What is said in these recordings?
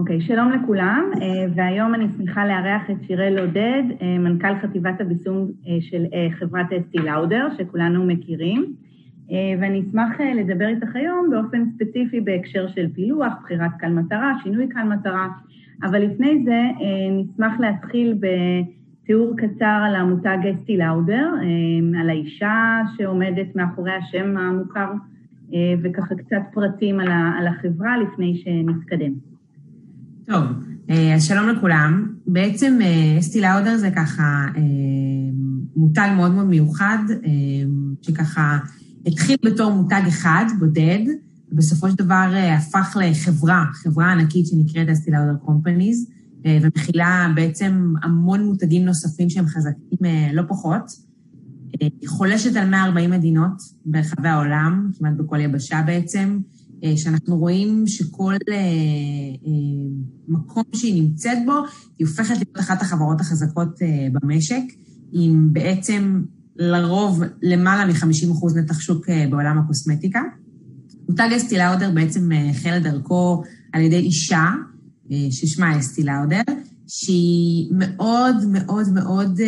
אוקיי, okay, שלום לכולם, והיום אני שמחה לארח את שיראל עודד, מנכ"ל חטיבת הביסום של חברת אסטי לאודר, שכולנו מכירים, ואני אשמח לדבר איתך היום באופן ספציפי בהקשר של פילוח, בחירת קל מטרה, שינוי קל מטרה, אבל לפני זה נשמח להתחיל בתיאור קצר על המותג אסטי לאודר, על האישה שעומדת מאחורי השם המוכר, וככה קצת פרטים על החברה לפני שנתקדם. טוב, אז שלום לכולם. בעצם אסטי לאודר זה ככה מותג מאוד מאוד מיוחד, שככה התחיל בתור מותג אחד, בודד, ובסופו של דבר הפך לחברה, חברה ענקית שנקראת אסטי לאודר קומפניז, ומכילה בעצם המון מותגים נוספים שהם חזקים לא פחות. היא חולשת על 140 מדינות ברחבי העולם, כמעט בכל יבשה בעצם, שאנחנו רואים שכל מקום שהיא נמצאת בו, היא הופכת להיות אחת החברות החזקות במשק, עם בעצם לרוב למעלה מ-50% נתח שוק בעולם הקוסמטיקה. מותג אסטי לאודר בעצם החל את דרכו על ידי אישה, ששמה אסטי לאודר, שהיא מאוד מאוד מאוד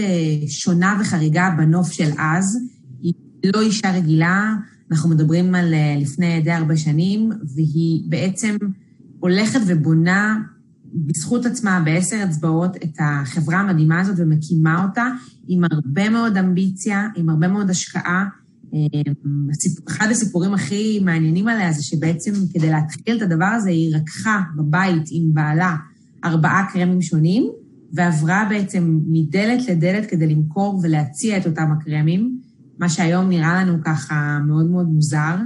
שונה וחריגה בנוף של אז. היא לא אישה רגילה, אנחנו מדברים על לפני די הרבה שנים, והיא בעצם הולכת ובונה בזכות עצמה בעשר אצבעות את החברה המדהימה הזאת ומקימה אותה עם הרבה מאוד אמביציה, עם הרבה מאוד השקעה. אחד הסיפורים הכי מעניינים עליה זה שבעצם כדי להתחיל את הדבר הזה, היא רקחה בבית עם בעלה ארבעה קרמים שונים, ועברה בעצם מדלת לדלת כדי למכור ולהציע את אותם הקרמים, מה שהיום נראה לנו ככה מאוד מאוד מוזר.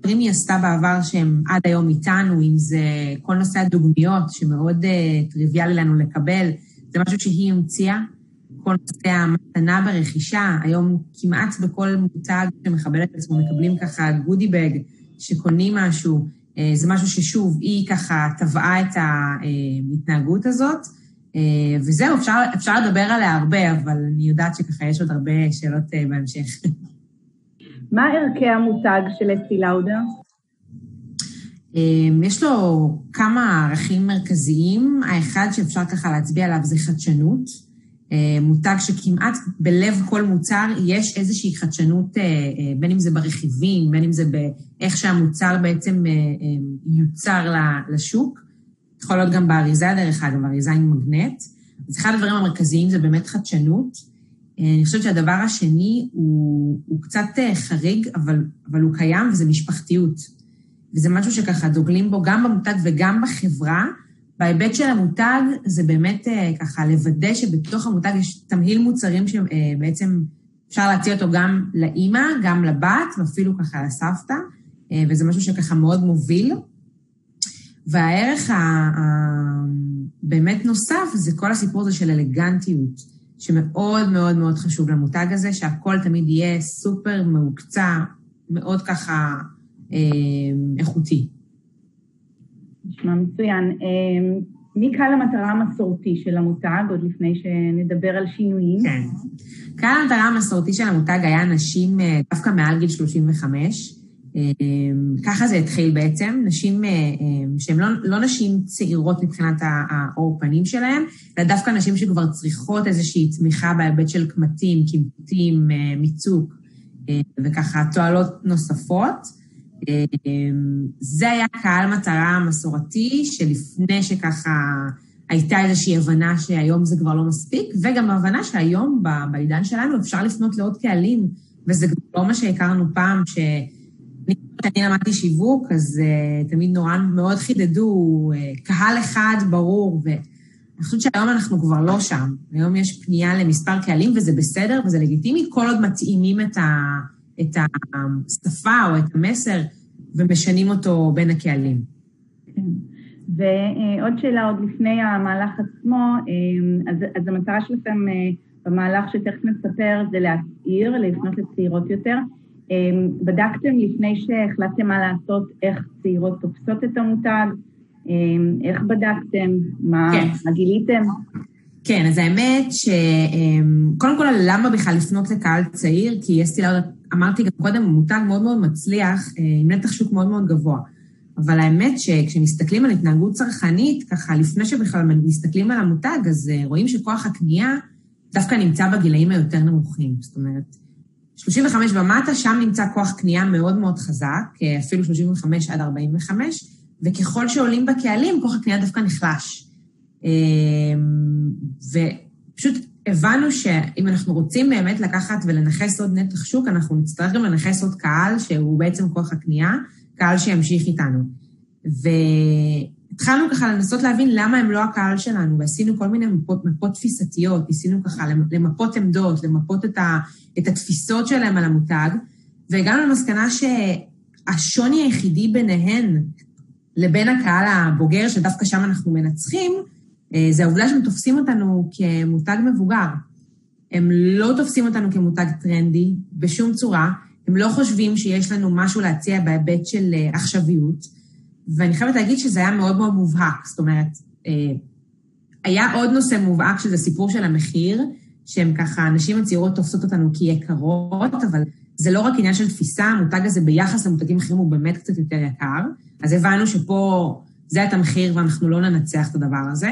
דברים היא עשתה בעבר שהם עד היום איתנו, אם זה כל נושא הדוגמיות, שמאוד uh, טריוויאלי לנו לקבל, זה משהו שהיא המציאה. כל נושא המתנה ברכישה, היום כמעט בכל מותג שמכבד את עצמו מקבלים ככה גודי בג, שקונים משהו, uh, זה משהו ששוב, היא ככה טבעה את ההתנהגות הזאת. וזהו, אפשר, אפשר לדבר עליה הרבה, אבל אני יודעת שככה יש עוד הרבה שאלות בהמשך. מה ערכי המותג של אסטי לאודר? יש לו כמה ערכים מרכזיים. האחד שאפשר ככה להצביע עליו זה חדשנות. מותג שכמעט בלב כל מוצר יש איזושהי חדשנות, בין אם זה ברכיבים, בין אם זה באיך שהמוצר בעצם יוצר לשוק. יכול להיות גם באריזה, דרך אגב, אריזה עם מגנט. אז אחד הדברים המרכזיים זה באמת חדשנות. אני חושבת שהדבר השני הוא, הוא קצת חריג, אבל, אבל הוא קיים, וזה משפחתיות. וזה משהו שככה דוגלים בו גם במותג וגם בחברה. בהיבט של המותג, זה באמת ככה לוודא שבתוך המותג יש תמהיל מוצרים שבעצם אפשר להציע אותו גם לאימא, גם לבת, ואפילו ככה לסבתא, וזה משהו שככה מאוד מוביל. והערך הבאמת נוסף זה כל הסיפור הזה של אלגנטיות, שמאוד מאוד מאוד חשוב למותג הזה, שהכל תמיד יהיה סופר מהוקצע, מאוד ככה אה, איכותי. נשמע מצוין. אה, מי קהל המטרה המסורתי של המותג, עוד לפני שנדבר על שינויים? כן. קהל המטרה המסורתי של המותג היה נשים דווקא מעל גיל 35, ככה זה התחיל בעצם, נשים שהן לא, לא נשים צעירות מבחינת העור פנים שלהן, אלא דווקא נשים שכבר צריכות איזושהי תמיכה בהיבט של קמטים, קימטים, מיצוק, וככה תועלות נוספות. זה היה קהל מטרה מסורתי, שלפני שככה הייתה איזושהי הבנה שהיום זה כבר לא מספיק, וגם הבנה שהיום, בעידן שלנו, אפשר לפנות לעוד קהלים, וזה לא מה שהכרנו פעם, ש... כשאני למדתי שיווק, אז uh, תמיד נורא מאוד חידדו, uh, קהל אחד ברור, ואני חושבת שהיום אנחנו כבר לא שם. היום יש פנייה למספר קהלים, וזה בסדר וזה לגיטימי, כל עוד מתאימים את, ה, את השפה או את המסר ומשנים אותו בין הקהלים. כן. ועוד שאלה, עוד לפני המהלך עצמו, אז, אז המטרה שלכם במהלך שתכף נספר זה להצעיר, לפנות לצעירות יותר. בדקתם לפני שהחלטתם מה לעשות, איך צעירות תופסות את המותג? איך בדקתם? מה, כן. מה גיליתם? כן, אז האמת שקודם כל, למה בכלל לפנות לקהל צעיר? כי אסטי לאודר, אמרתי גם קודם, הוא מותג מאוד מאוד מצליח, עם נתח שוק מאוד מאוד גבוה. אבל האמת שכשמסתכלים על התנהגות צרכנית, ככה לפני שבכלל מסתכלים על המותג, אז אה, רואים שכוח הקנייה דווקא נמצא בגילאים היותר נמוכים. זאת אומרת, 35 ומטה, שם נמצא כוח קנייה מאוד מאוד חזק, אה, אפילו 35 עד 45, וככל שעולים בקהלים, כוח הקנייה דווקא נחלש. אה, ופשוט הבנו שאם אנחנו רוצים באמת לקחת ולנכס עוד נתח שוק, אנחנו נצטרך גם לנכס עוד קהל, שהוא בעצם כוח הקנייה, קהל שימשיך איתנו. והתחלנו ככה לנסות להבין למה הם לא הקהל שלנו, ועשינו כל מיני מפות, מפות תפיסתיות, ניסינו ככה למפות עמדות, למפות את, ה, את התפיסות שלהם על המותג, והגענו למסקנה שהשוני היחידי ביניהן לבין הקהל הבוגר, שדווקא שם אנחנו מנצחים, אה, זה העובדה שהם תופסים אותנו כמותג מבוגר. הם לא תופסים אותנו כמותג טרנדי בשום צורה, הם לא חושבים שיש לנו משהו להציע בהיבט של אה, עכשוויות, ואני חייבת להגיד שזה היה מאוד מאוד מובהק. זאת אומרת, אה, היה עוד נושא מובהק, שזה סיפור של המחיר, שהם ככה, הנשים הצעירות תופסות אותנו כיקרות, אבל זה לא רק עניין של תפיסה, המותג הזה ביחס למותגים אחרים הוא באמת קצת יותר יקר. אז הבנו שפה זה את המחיר ואנחנו לא ננצח את הדבר הזה.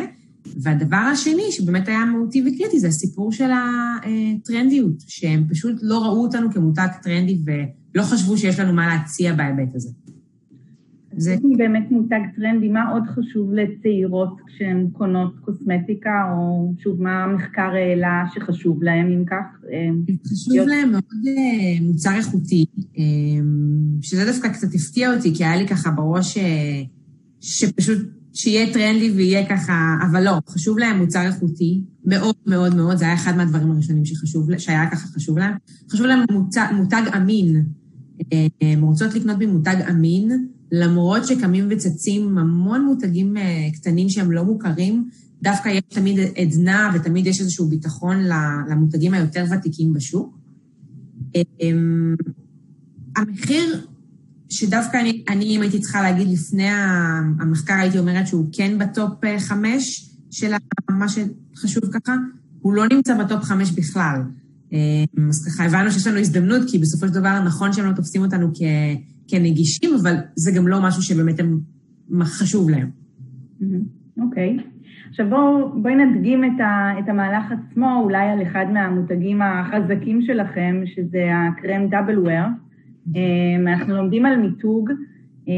והדבר השני, שבאמת היה מהותי וקריטי, זה הסיפור של הטרנדיות, שהם פשוט לא ראו אותנו כמותג טרנדי ולא חשבו שיש לנו מה להציע בהיבט הזה. זה באמת מותג טרנדי, מה עוד חשוב לצעירות כשהן קונות קוסמטיקה, או שוב, מה המחקר העלה שחשוב להם, אם כך? חשוב להיות... להם מאוד אה, מוצר איכותי, אה, שזה דווקא קצת הפתיע אותי, כי היה לי ככה בראש אה, שפשוט שיהיה טרנדי ויהיה ככה, אבל לא, חשוב להם מוצר איכותי, מאוד מאוד מאוד, זה היה אחד מהדברים הראשונים שחשוב, שהיה ככה חשוב להם. חשוב להם מותג, מותג אמין. הן רוצות לקנות במותג אמין, למרות שקמים וצצים המון מותגים אה, קטנים שהם לא מוכרים, דווקא יש תמיד עדנה ותמיד יש איזשהו ביטחון למותגים היותר ותיקים בשוק. אמ, המחיר שדווקא אני, אני, אם הייתי צריכה להגיד לפני המחקר, הייתי אומרת שהוא כן ב top אה, חמש של מה שחשוב ככה, הוא לא נמצא ב top חמש בכלל. אה, אז ככה הבנו שיש לנו הזדמנות, כי בסופו של דבר נכון שהם לא תופסים אותנו כ, כנגישים, אבל זה גם לא משהו שבאמת הם חשוב להם. אוקיי. Okay. עכשיו בואו בוא נדגים את, ה, את המהלך עצמו, אולי על אחד מהמותגים החזקים שלכם, שזה הקרם דאבל וויר. אמ, אנחנו לומדים על מיתוג, אמ,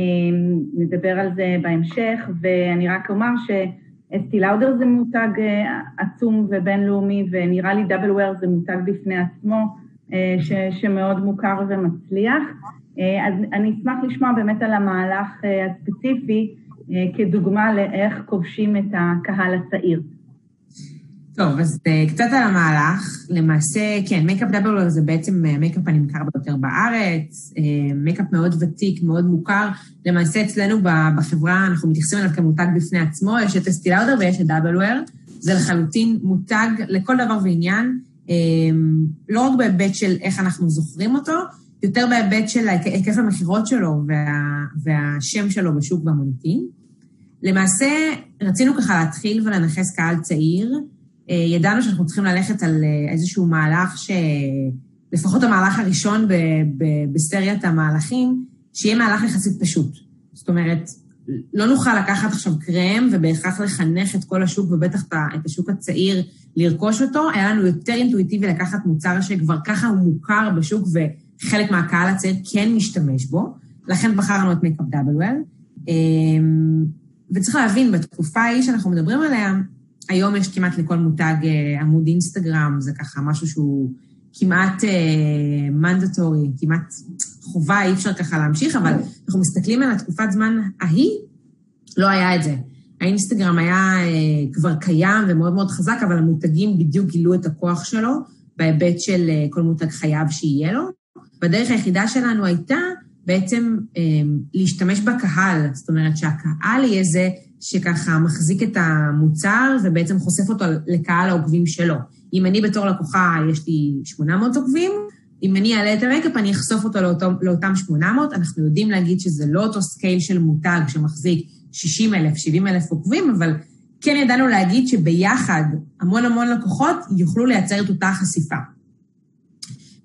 נדבר על זה בהמשך, ואני רק אומר שאסטי לאודר זה מותג אה, עצום ובינלאומי, ונראה לי דאבל וויר זה מותג בפני עצמו, אה, ש, שמאוד מוכר ומצליח. אה, אז אני אשמח לשמוע באמת על המהלך הספציפי כדוגמה לאיך כובשים את הקהל הצעיר. טוב, אז קצת על המהלך. למעשה, כן, מייקאפ Double זה בעצם המייקאפ אה, הנמכר ביותר בארץ, מייקאפ מאוד ותיק, מאוד מוכר. למעשה, אצלנו בחברה אנחנו מתייחסים אליו כמותג בפני עצמו, יש את Estée Lauder ויש את Double Wear. זה לחלוטין מותג לכל דבר ועניין, לא רק בהיבט של איך אנחנו זוכרים אותו, יותר בהיבט של היקף המכירות שלו וה, והשם שלו בשוק במוניטין. למעשה, רצינו ככה להתחיל ולנכס קהל צעיר, אה, ידענו שאנחנו צריכים ללכת על אה, איזשהו מהלך ש... לפחות המהלך הראשון ב... ב... בסריית המהלכים, שיהיה מהלך יחסית פשוט. זאת אומרת, לא נוכל לקחת עכשיו קרם ובהכרח לחנך את כל השוק, ובטח את השוק הצעיר, לרכוש אותו. היה לנו יותר אינטואיטיבי לקחת מוצר שכבר ככה הוא מוכר בשוק וחלק מהקהל הצעיר כן משתמש בו. לכן בחרנו את דאבלוול. אמ, וצריך להבין, בתקופה ההיא שאנחנו מדברים עליה, היום יש כמעט לכל מותג אה, עמוד אינסטגרם, זה ככה משהו שהוא כמעט מנדטורי, אה, כמעט חובה, אי אפשר ככה להמשיך, אבל אנחנו מסתכלים על התקופת זמן ההיא, לא היה את זה. האינסטגרם היה אה, כבר קיים ומאוד מאוד חזק, אבל המותגים בדיוק גילו את הכוח שלו בהיבט של כל מותג חייב שיהיה לו. והדרך היחידה שלנו הייתה בעצם להשתמש בקהל, זאת אומרת שהקהל יהיה זה שככה מחזיק את המוצר ובעצם חושף אותו לקהל העוקבים שלו. אם אני בתור לקוחה, יש לי 800 עוקבים, אם אני אעלה את המייקאפ, אני אחשוף אותו לאותו, לאותם 800. אנחנו יודעים להגיד שזה לא אותו scale של מותג שמחזיק 60 אלף, 70 אלף עוקבים, אבל כן ידענו להגיד שביחד המון המון לקוחות יוכלו לייצר את אותה חשיפה.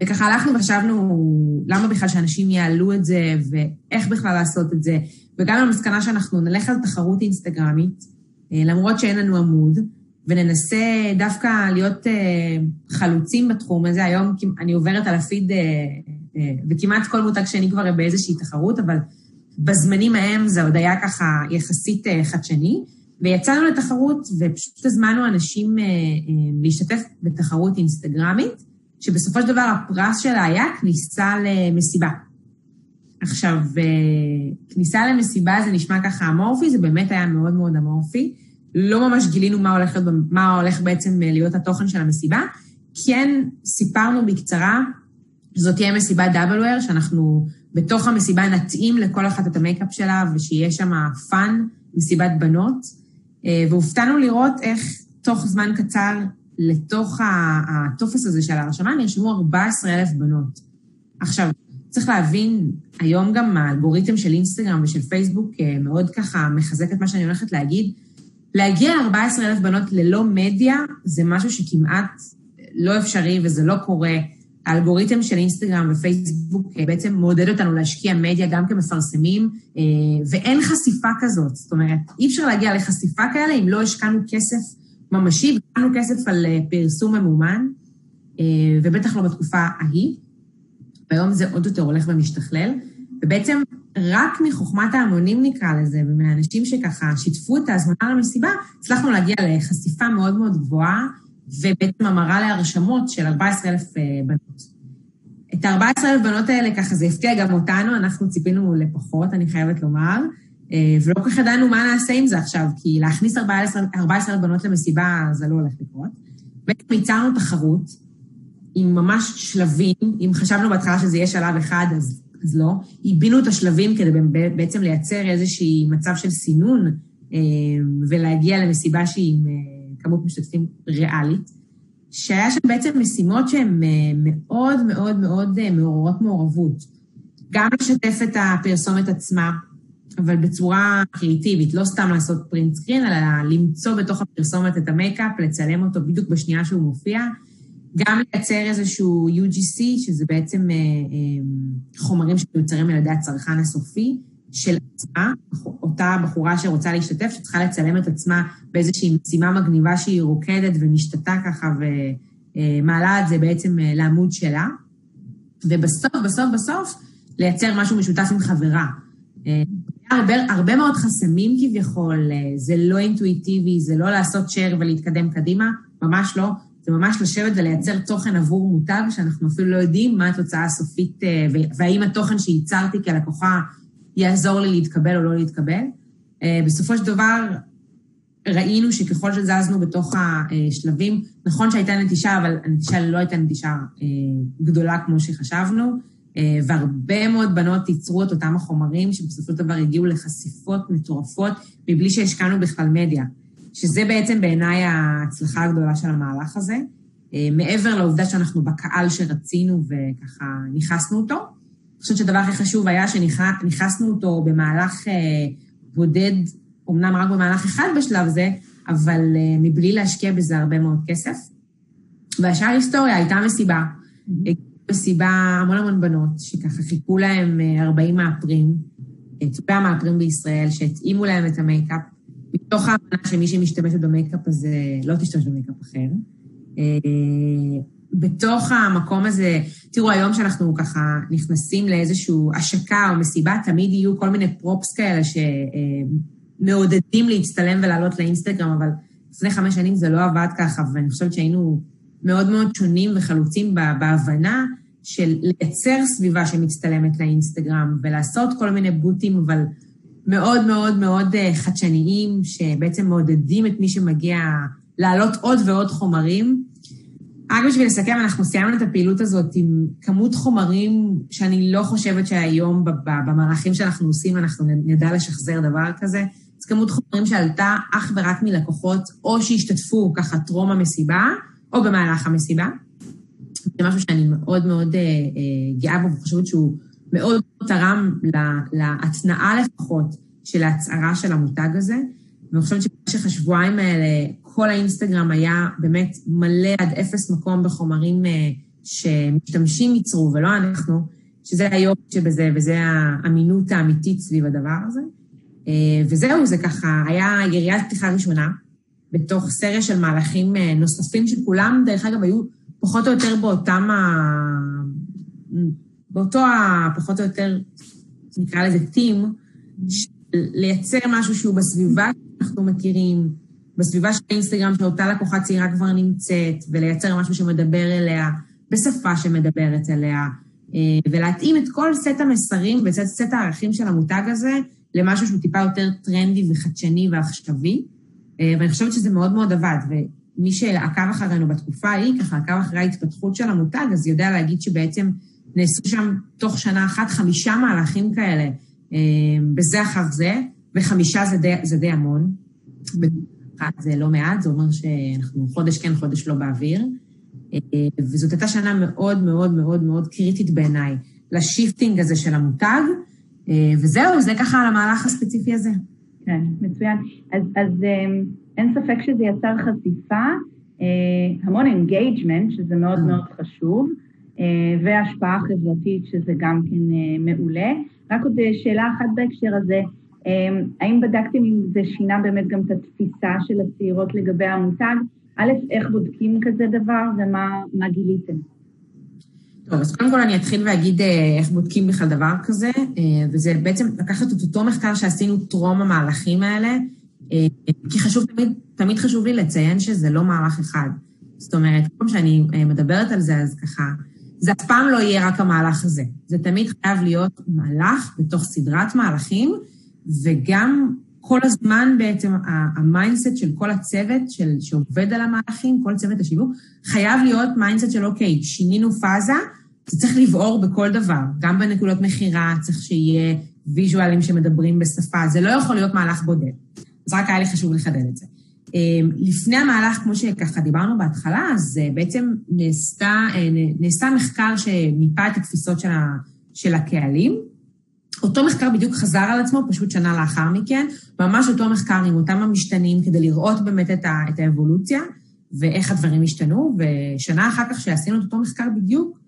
וככה הלכנו וחשבנו למה בכלל שאנשים יעלו את זה, ואיך בכלל לעשות את זה, והגענו למסקנה שאנחנו נלך על תחרות אינסטגרמית, אה, למרות שאין לנו עמוד, וננסה דווקא להיות אה, חלוצים בתחום הזה. היום אני עוברת על הפיד, וכמעט כל מותג שני כבר באיזושהי תחרות, אבל בזמנים ההם זה עוד היה ככה יחסית חדשני. ויצאנו לתחרות, ופשוט הזמנו אנשים להשתתף בתחרות אינסטגרמית, שבסופו של דבר הפרס שלה היה כניסה למסיבה. עכשיו, אה, כניסה למסיבה זה נשמע ככה אמורפי, זה באמת היה מאוד מאוד אמורפי. לא ממש גילינו מה הולך, מה הולך בעצם אה, להיות התוכן של המסיבה. כן סיפרנו בקצרה שזאת תהיה מסיבת WR, שאנחנו בתוך המסיבה נתאים לכל אחת את המייקאפ שלה ושיהיה שם fun, מסיבת בנות. אה, והופתענו לראות איך תוך זמן קצר לתוך הטופס הזה של ההרשמה נרשמו 14,000 בנות. עכשיו, צריך להבין, היום גם האלגוריתם של אינסטגרם ושל פייסבוק אה, מאוד ככה מחזק את מה שאני הולכת להגיד. להגיע ל-14,000 בנות ללא מדיה זה משהו שכמעט לא אפשרי וזה לא קורה. האלגוריתם של אינסטגרם ופייסבוק אה, בעצם מעודד אותנו להשקיע מדיה גם כמפרסמים, אה, ואין חשיפה כזאת. זאת אומרת, אי אפשר להגיע לחשיפה כאלה אם לא השקענו כסף ממשי, וקבלנו כסף על פרסום ממומן, ובטח לא בתקופה ההיא. והיום זה עוד יותר הולך ומשתכלל, ובעצם רק מחוכמת ההמונים נקרא לזה, ומאנשים שככה שיתפו את ההזמנה למסיבה, הצלחנו להגיע לחשיפה מאוד מאוד גבוהה, ובעצם המרה להרשמות של 14,000 אה, בנות. את ה-14,000 בנות האלה, ככה זה הפתיע גם אותנו, אנחנו ציפינו לפחות, אני חייבת לומר, אה, ולא כל כך ידענו מה נעשה עם זה עכשיו, כי להכניס 14,000 בנות למסיבה זה לא הולך לקרות. בעצם ייצרנו תחרות, עם ממש שלבים, אם חשבנו בהתחלה שזה יהיה שלב אחד, אז, אז לא. עיבינו את השלבים כדי בעצם לייצר איזשהי מצב של סינון אה, ולהגיע למסיבה שהיא עם אה, כמות משתתפים ריאלית, שהיה שם בעצם משימות שהן אה, מאוד מאוד מאוד מעוררות מעורבות. גם לשתף את הפרסומת עצמה, אבל בצורה קריאיטיבית, לא סתם לעשות print screen, אלא למצוא בתוך הפרסומת את המייקאפ, לצלם אותו בדיוק בשנייה שהוא מופיע, גם לייצר איזשהו UGC, שזה בעצם אה, אה, חומרים שמיוצרים על ידי הצרכן הסופי של עצמה, אותה בחורה שרוצה להשתתף, שצריכה לצלם את עצמה באיזושהי משימה מגניבה שהיא רוקדת ונשתתה ככה ומעלה את זה בעצם לעמוד שלה. ובסוף, בסוף, בסוף, לייצר משהו משותף עם חברה. הרבה, הרבה מאוד חסמים כביכול, זה לא אינטואיטיבי, זה לא לעשות share ולהתקדם קדימה, ממש לא. זה ממש לשבת ולייצר תוכן עבור מותג, שאנחנו אפילו לא יודעים מה התוצאה הסופית, אה, והאם התוכן שייצרתי כלקוחה יעזור לי להתקבל או לא להתקבל. אה, בסופו של דבר, ראינו שככל שזזנו בתוך השלבים, נכון שהייתה נטישה, אבל הנטישה לא הייתה נטישה אה, גדולה כמו שחשבנו, והרבה מאוד בנות ייצרו את אותם החומרים שבסופו של דבר הגיעו לחשיפות מטורפות מבלי שהשקענו בכלל מדיה. שזה בעצם בעיניי ההצלחה הגדולה של המהלך הזה. אה, מעבר לעובדה שאנחנו בקהל שרצינו וככה נכנסנו אותו, אני חושבת שהדבר הכי חשוב היה שנכנסנו אותו במהלך אה, בודד, אמנם רק במהלך אחד בשלב זה, אבל אה, מבלי להשקיע בזה הרבה מאוד כסף. והשאר היסטוריה הייתה מסיבה. מסיבה המון המון בנות, שככה חיכו להם 40 מאפרים, צופי המאפרים בישראל, שהתאימו להם את המייקאפ, מתוך ההבנה שמי שמשתמשת במייקאפ הזה לא תשתמש במייקאפ אחר. אה, בתוך המקום הזה, תראו, היום שאנחנו ככה נכנסים לאיזושהי השקה או מסיבה, תמיד יהיו כל מיני props כאלה שמעודדים להצטלם ולעלות לאינסטגרם, אבל לפני חמש שנים זה לא עבד ככה, ואני חושבת שהיינו מאוד מאוד שונים וחלוצים בהבנה של לייצר סביבה שמצטלמת לאינסטגרם ולעשות כל מיני בוטים, אבל מאוד מאוד מאוד אה, חדשניים, שבעצם מעודדים את מי שמגיע להעלות עוד ועוד חומרים. רק בשביל לסכם, אנחנו סיימנו את הפעילות הזאת עם כמות חומרים שאני לא חושבת שהיום במהלכים שאנחנו עושים אנחנו נדע לשחזר דבר כזה. זו כמות חומרים שעלתה אך ורק מלקוחות, או שהשתתפו ככה טרום המסיבה, או במהלך המסיבה. זה משהו שאני מאוד מאוד אה, אה, גאה בו, וחושבת שהוא מאוד תרם להתנעה לפחות של ההצהרה של המותג הזה. ואני חושבת שבמשך השבועיים האלה, כל האינסטגרם היה באמת מלא עד אפס מקום בחומרים אה, שמשתמשים ייצרו, ולא אנחנו, שזה היום שבזה, וזה האמינות האמיתית סביב הדבר הזה. וזהו, זה ככה, היה יריית פתיחה ראשונה, בתוך סריה של מהלכים נוספים שכולם, דרך אגב, היו פחות או יותר באותם ה... באותו ה... פחות או יותר, נקרא לזה טים, לייצר משהו שהוא בסביבה שאנחנו מכירים, בסביבה של האינסטגרם, שאותה לקוחה צעירה כבר נמצאת, ולייצר משהו שמדבר אליה, בשפה שמדברת אליה, אה, ולהתאים את כל סט המסרים ואת סט הערכים של המותג הזה למשהו שהוא טיפה יותר טרנדי וחדשני ועכשווי. אה, ואני חושבת שזה מאוד מאוד עבד, ומי שעקב אחרינו בתקופה ההיא, ככה עקב אחרי ההתפתחות של המותג, אז יודע להגיד שבעצם נעשו שם תוך שנה אחת חמישה מהלכים כאלה, אה, בזה אחר זה, וחמישה זה די, זה די המון. זה לא מעט, זה אומר שאנחנו חודש כן, חודש לא באוויר. אה, וזאת הייתה שנה מאוד מאוד מאוד מאוד קריטית בעיניי, ל shifting הזה של המותג, וזהו, זה ככה על המהלך הספציפי הזה. כן, מצוין. אז, אז אין ספק שזה יצר חשיפה, המון engagement, שזה מאוד מאוד חשוב, והשפעה חברתית, שזה גם כן מעולה. רק עוד שאלה אחת בהקשר הזה, האם בדקתם אם זה שינה באמת גם את התפיסה של הצעירות לגבי המותג? א', איך בודקים כזה דבר ומה גיליתם? טוב, אז קודם כל אני אתחיל ואגיד איך בודקים בכלל דבר כזה, וזה בעצם לקחת את אותו מחקר שעשינו טרום המהלכים האלה, כי חשוב, תמיד, תמיד חשוב לי לציין שזה לא מהלך אחד. זאת אומרת, כל פעם שאני מדברת על זה, אז ככה, זה אף פעם לא יהיה רק המהלך הזה. זה תמיד חייב להיות מהלך בתוך סדרת מהלכים, וגם כל הזמן בעצם ה mindset של כל הצוות של, שעובד על המהלכים, כל צוות השיווק, חייב להיות mindset של אוקיי, שינינו פאזה, זה צריך לעבור בכל דבר, גם בנקודות מכירה, צריך שיהיה ויז'ואלים שמדברים בשפה, זה לא יכול להיות מהלך בודד. אז רק היה לי חשוב לחדד את זה. לפני המהלך, כמו שככה דיברנו בהתחלה, אז בעצם נעשתה, נעשה מחקר שמיפה את התפיסות של, ה, של הקהלים. אותו מחקר בדיוק חזר על עצמו, פשוט שנה לאחר מכן, ממש אותו מחקר עם אותם המשתנים, כדי לראות באמת את, ה, את האבולוציה ואיך הדברים השתנו, ושנה אחר כך שעשינו את אותו מחקר בדיוק,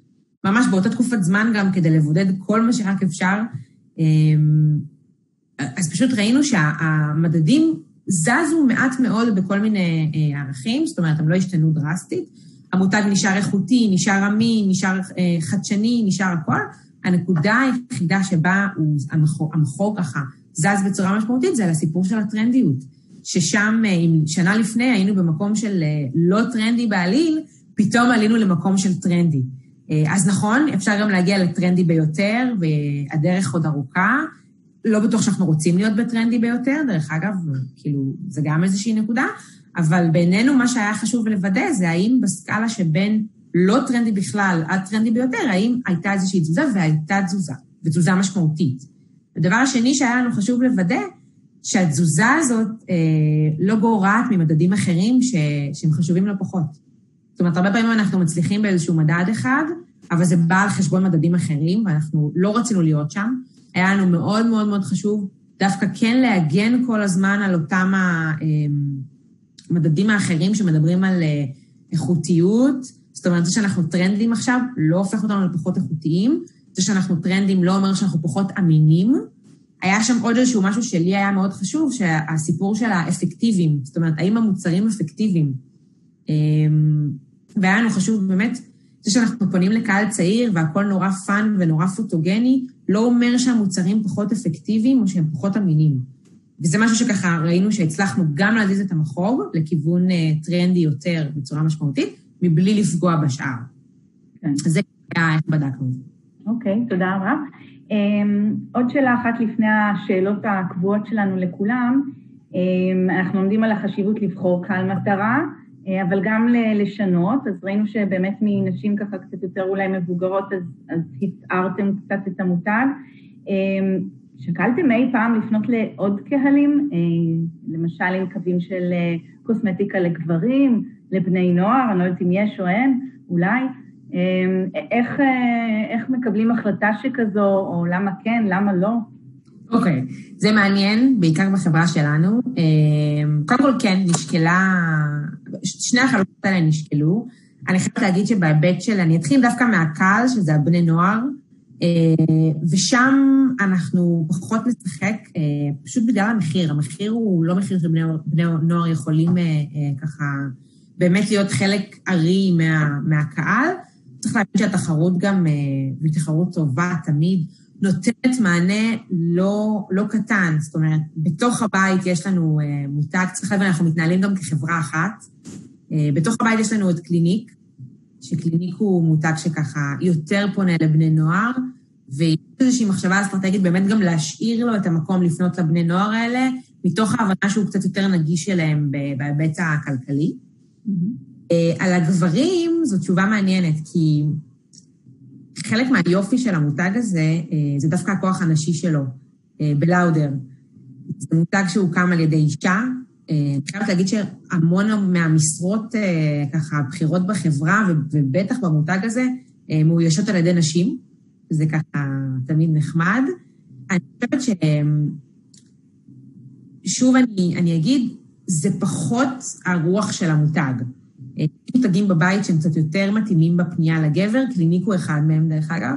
ממש באותה תקופת זמן גם כדי לבודד כל מה שרק אפשר, אז פשוט ראינו שהמדדים זזו מעט מאוד בכל מיני ערכים, זאת אומרת, הם לא השתנו דרסטית. המותג נשאר איכותי, נשאר אמין, נשאר חדשני, נשאר הכל. הנקודה היחידה שבה הוא, המחור, ככה זז בצורה משמעותית זה על הסיפור של הטרנדיות. ששם, אם שנה לפני היינו במקום של לא טרנדי בעליל, פתאום עלינו למקום של טרנדי. אז נכון, אפשר גם להגיע לטרנדי ביותר, והדרך עוד ארוכה. לא בטוח שאנחנו רוצים להיות בטרנדי ביותר, דרך אגב, כאילו, זה גם איזושהי נקודה, אבל בינינו מה שהיה חשוב לוודא זה האם בסקאלה שבין לא טרנדי בכלל עד טרנדי ביותר, האם הייתה איזושהי תזוזה, והייתה תזוזה, ותזוזה משמעותית. הדבר השני שהיה לנו חשוב לוודא, שהתזוזה הזאת אה, לא גורעת ממדדים אחרים ש, שהם חשובים לא פחות. זאת אומרת, הרבה פעמים אנחנו מצליחים באיזשהו מדד אחד, אבל זה בא על חשבון מדדים אחרים, ואנחנו לא רצינו להיות שם. היה לנו מאוד מאוד מאוד חשוב דווקא כן להגן כל הזמן על אותם המדדים האחרים שמדברים על איכותיות. זאת אומרת, זה שאנחנו טרנדים עכשיו לא הופך אותנו לפחות איכותיים, זה שאנחנו טרנדיים לא אומר שאנחנו פחות אמינים. היה שם עוד איזשהו משהו שלי היה מאוד חשוב, שהסיפור של האפקטיביים, זאת אומרת, האם המוצרים אפקטיביים. והיה לנו חשוב באמת, זה שאנחנו פונים לקהל צעיר והכול נורא fun ונורא פוטוגני, לא אומר שהמוצרים פחות אפקטיביים או שהם פחות אמינים. וזה משהו שככה ראינו שהצלחנו גם להזיז את המחוג לכיוון טרנדי יותר בצורה משמעותית, מבלי לפגוע בשאר. כן. זה היה איך בדקנו את זה. אוקיי, תודה רבה. עוד שאלה אחת לפני השאלות הקבועות שלנו לכולם. אנחנו עומדים על החשיבות לבחור קהל מטרה, אבל גם לשנות, אז ראינו שבאמת מנשים ככה קצת יותר אולי מבוגרות, אז, אז הצערתם קצת את המותג. שקלתם אי פעם לפנות לעוד קהלים, למשל עם קווים של קוסמטיקה לגברים, לבני נוער, אני לא יודעת אם יש או אין, אולי. איך, איך מקבלים החלטה שכזו, או למה כן, למה לא? אוקיי, okay. זה מעניין, בעיקר בחברה שלנו. קודם כל, כן, נשקלה, שני החלוקות האלה נשקלו. אני חייבת להגיד שבהיבט של, אני אתחיל דווקא מהקהל, שזה הבני נוער, ושם אנחנו פחות נשחק, פשוט בגלל המחיר. המחיר הוא לא מחיר שבני נוער יכולים ככה באמת להיות חלק ארי מה, מהקהל. צריך להבין שהתחרות גם, והיא תחרות טובה תמיד, נותנת מענה לא, לא קטן. זאת אומרת, בתוך הבית יש לנו מותג, צריך להבין, אנחנו מתנהלים גם כחברה אחת. בתוך הבית יש לנו את קליניק, שקליניק הוא מותג שככה יותר פונה לבני נוער, ויש איזושהי מחשבה אסטרטגית באמת גם להשאיר לו את המקום לפנות לבני נוער האלה, מתוך ההבנה שהוא קצת יותר נגיש אליהם בהיבט הכלכלי. Mm-hmm. על הגברים זו תשובה מעניינת, כי חלק מהיופי של המותג הזה זה דווקא הכוח הנשי שלו, בלאודר. זה מותג שהוקם על ידי אישה, אני חייבת להגיד שהמון מהמשרות, ככה, הבחירות בחברה, ובטח במותג הזה, מאוישות על ידי נשים, שזה ככה תמיד נחמד. אני חושבת ש... שוב אני, אני אגיד, זה פחות הרוח של המותג. יש מותגים בבית שהם קצת יותר מתאימים בפנייה לגבר, קליניק הוא אחד מהם, דרך אגב.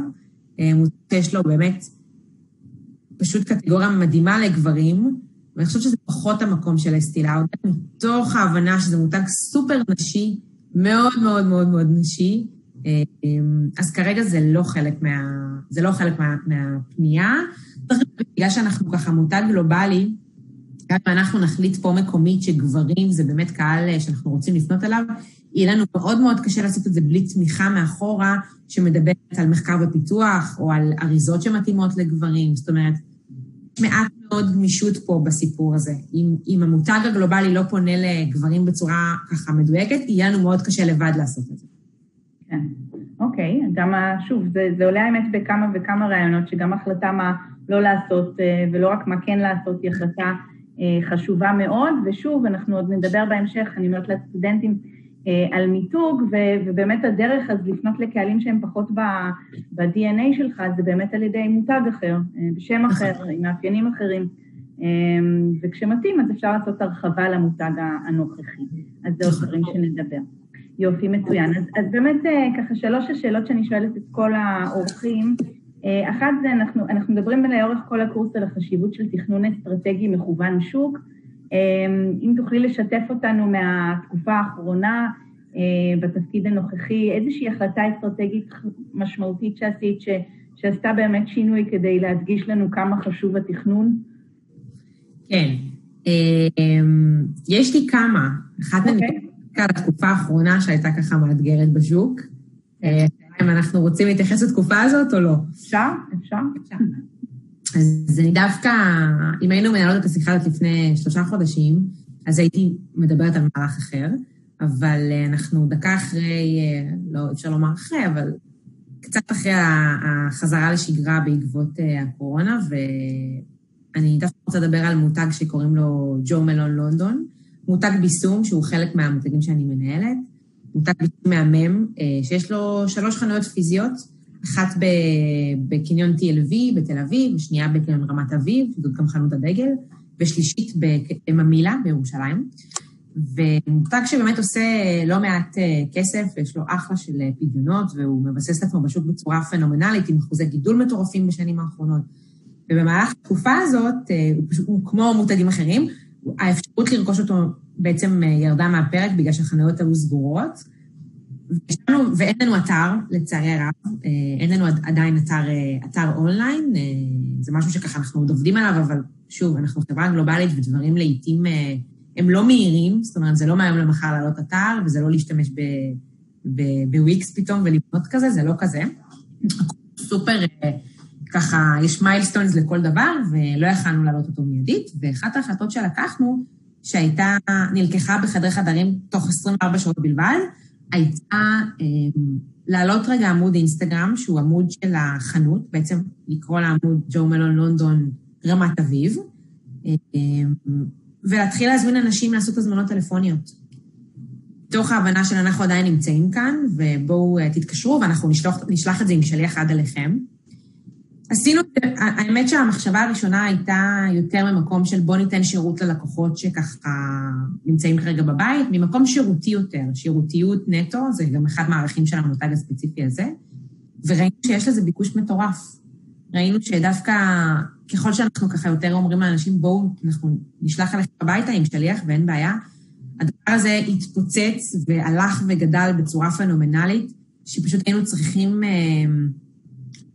מותג שיש לו באמת פשוט קטגוריה מדהימה לגברים, ואני חושבת שזה פחות המקום של אסטי לאודר, מתוך ההבנה שזה מותג סופר נשי, מאוד מאוד מאוד מאוד נשי, אז כרגע זה לא חלק, מה, זה לא חלק מה, מהפנייה. בגלל שאנחנו ככה מותג גלובלי, גם אם אנחנו נחליט פה מקומית שגברים זה באמת קהל שאנחנו רוצים לפנות אליו, יהיה לנו מאוד מאוד קשה לעשות את זה בלי תמיכה מאחורה, שמדברת על מחקר ופיתוח, או על אריזות שמתאימות לגברים. זאת אומרת, מעט מאוד גמישות פה בסיפור הזה. אם, אם המותג הגלובלי לא פונה לגברים בצורה ככה מדויקת, יהיה לנו מאוד קשה לבד לעשות את זה. כן, אוקיי. גם, שוב, זה, זה עולה האמת בכמה וכמה רעיונות, שגם החלטה מה לא לעשות, ולא רק מה כן לעשות, היא החלטה חשובה מאוד, ושוב, אנחנו עוד נדבר בהמשך, אני אומרת לסטודנטים, על מיתוג, ובאמת הדרך אז לפנות לקהלים שהם פחות ב-DNA שלך, זה באמת על ידי מותג אחר, בשם אחר, עם מאפיינים אחרים. וכשמתאים, אז אפשר לעשות הרחבה למותג הנוכחי. אז זה עוד דברים שנדבר. יופי, מצוין. אז, אז באמת ככה שלוש השאלות שאני שואלת את כל האורחים, אחת זה, אנחנו, אנחנו מדברים לאורך כל הקורס על החשיבות של תכנון אסטרטגי מכוון שוק, אם תוכלי לשתף אותנו מהתקופה האחרונה בתפקיד הנוכחי, איזושהי החלטה אסטרטגית משמעותית שעשית, ש, שעשתה באמת שינוי כדי להדגיש לנו כמה חשוב התכנון? כן, יש לי כמה. אחת מהן על התקופה האחרונה שהייתה ככה מאתגרת בשוק. אם אנחנו רוצים להתייחס לתקופה הזאת או לא. אפשר, אפשר. אז אני דווקא, אם היינו מנהלות את השיחה הזאת לפני שלושה חודשים, אז הייתי מדברת על מהלך אחר, אבל אנחנו דקה אחרי, לא אפשר לומר אחרי, אבל קצת אחרי החזרה לשגרה בעקבות הקורונה, ואני דווקא רוצה לדבר על מותג שקוראים לו ג'ו מלון לונדון, מותג ביסום שהוא חלק מהמותגים שאני מנהלת, מותג מהמם, שיש לו שלוש חנויות פיזיות, אחת בקניון TLV בתל אביב, ושנייה בקניון רמת אביב, זאת גם חנות הדגל, ושלישית בממילה בירושלים. ומותג שבאמת עושה לא מעט כסף, ויש לו אחלה של פדיונות, והוא מבסס את עצמו בשוק בצורה פנומנלית, עם אחוזי גידול מטורפים בשנים האחרונות. ובמהלך התקופה הזאת, הוא פשוט, הוא כמו מותגים אחרים, האפשרות לרכוש אותו בעצם ירדה מהפרק בגלל שהחנויות היו סגורות, ואין לנו אתר, לצערי הרב, אין לנו עדיין אתר, אתר אונליין, זה משהו שככה אנחנו עוד עובדים עליו, אבל שוב, אנחנו חברה גלובלית ודברים לעיתים הם לא מהירים, זאת אומרת, זה לא מהיום למחר לעלות אתר, וזה לא להשתמש בוויקס פתאום ולבנות כזה, זה לא כזה. סופר, ככה, יש milestones לכל דבר, ולא יכלנו לעלות אותו מיידית, ואחת ההחלטות שלקחנו, שהייתה, נלקחה בחדרי חדרים תוך 24 שעות בלבד, הייתה להעלות רגע עמוד אינסטגרם, שהוא עמוד של החנות, בעצם לקרוא לעמוד ג'ו מלון לונדון רמת אביב, ולהתחיל להזמין אנשים לעשות הזמנות טלפוניות. תוך ההבנה של אנחנו עדיין נמצאים כאן, ובואו תתקשרו, ואנחנו נשלח, נשלח את זה עם שליח עד אליכם. עשינו, האמת שהמחשבה הראשונה הייתה יותר ממקום של בוא ניתן שירות ללקוחות שככה נמצאים כרגע בבית, ממקום שירותי יותר, שירותיות נטו, זה גם אחד מהערכים של המותג הספציפי הזה. וראינו שיש לזה ביקוש מטורף. ראינו שדווקא ככל שאנחנו ככה יותר אומרים לאנשים, בואו, אנחנו נשלח אליכם הביתה עם שליח ואין בעיה, הדבר הזה התפוצץ והלך וגדל בצורה פנומנלית, שפשוט היינו צריכים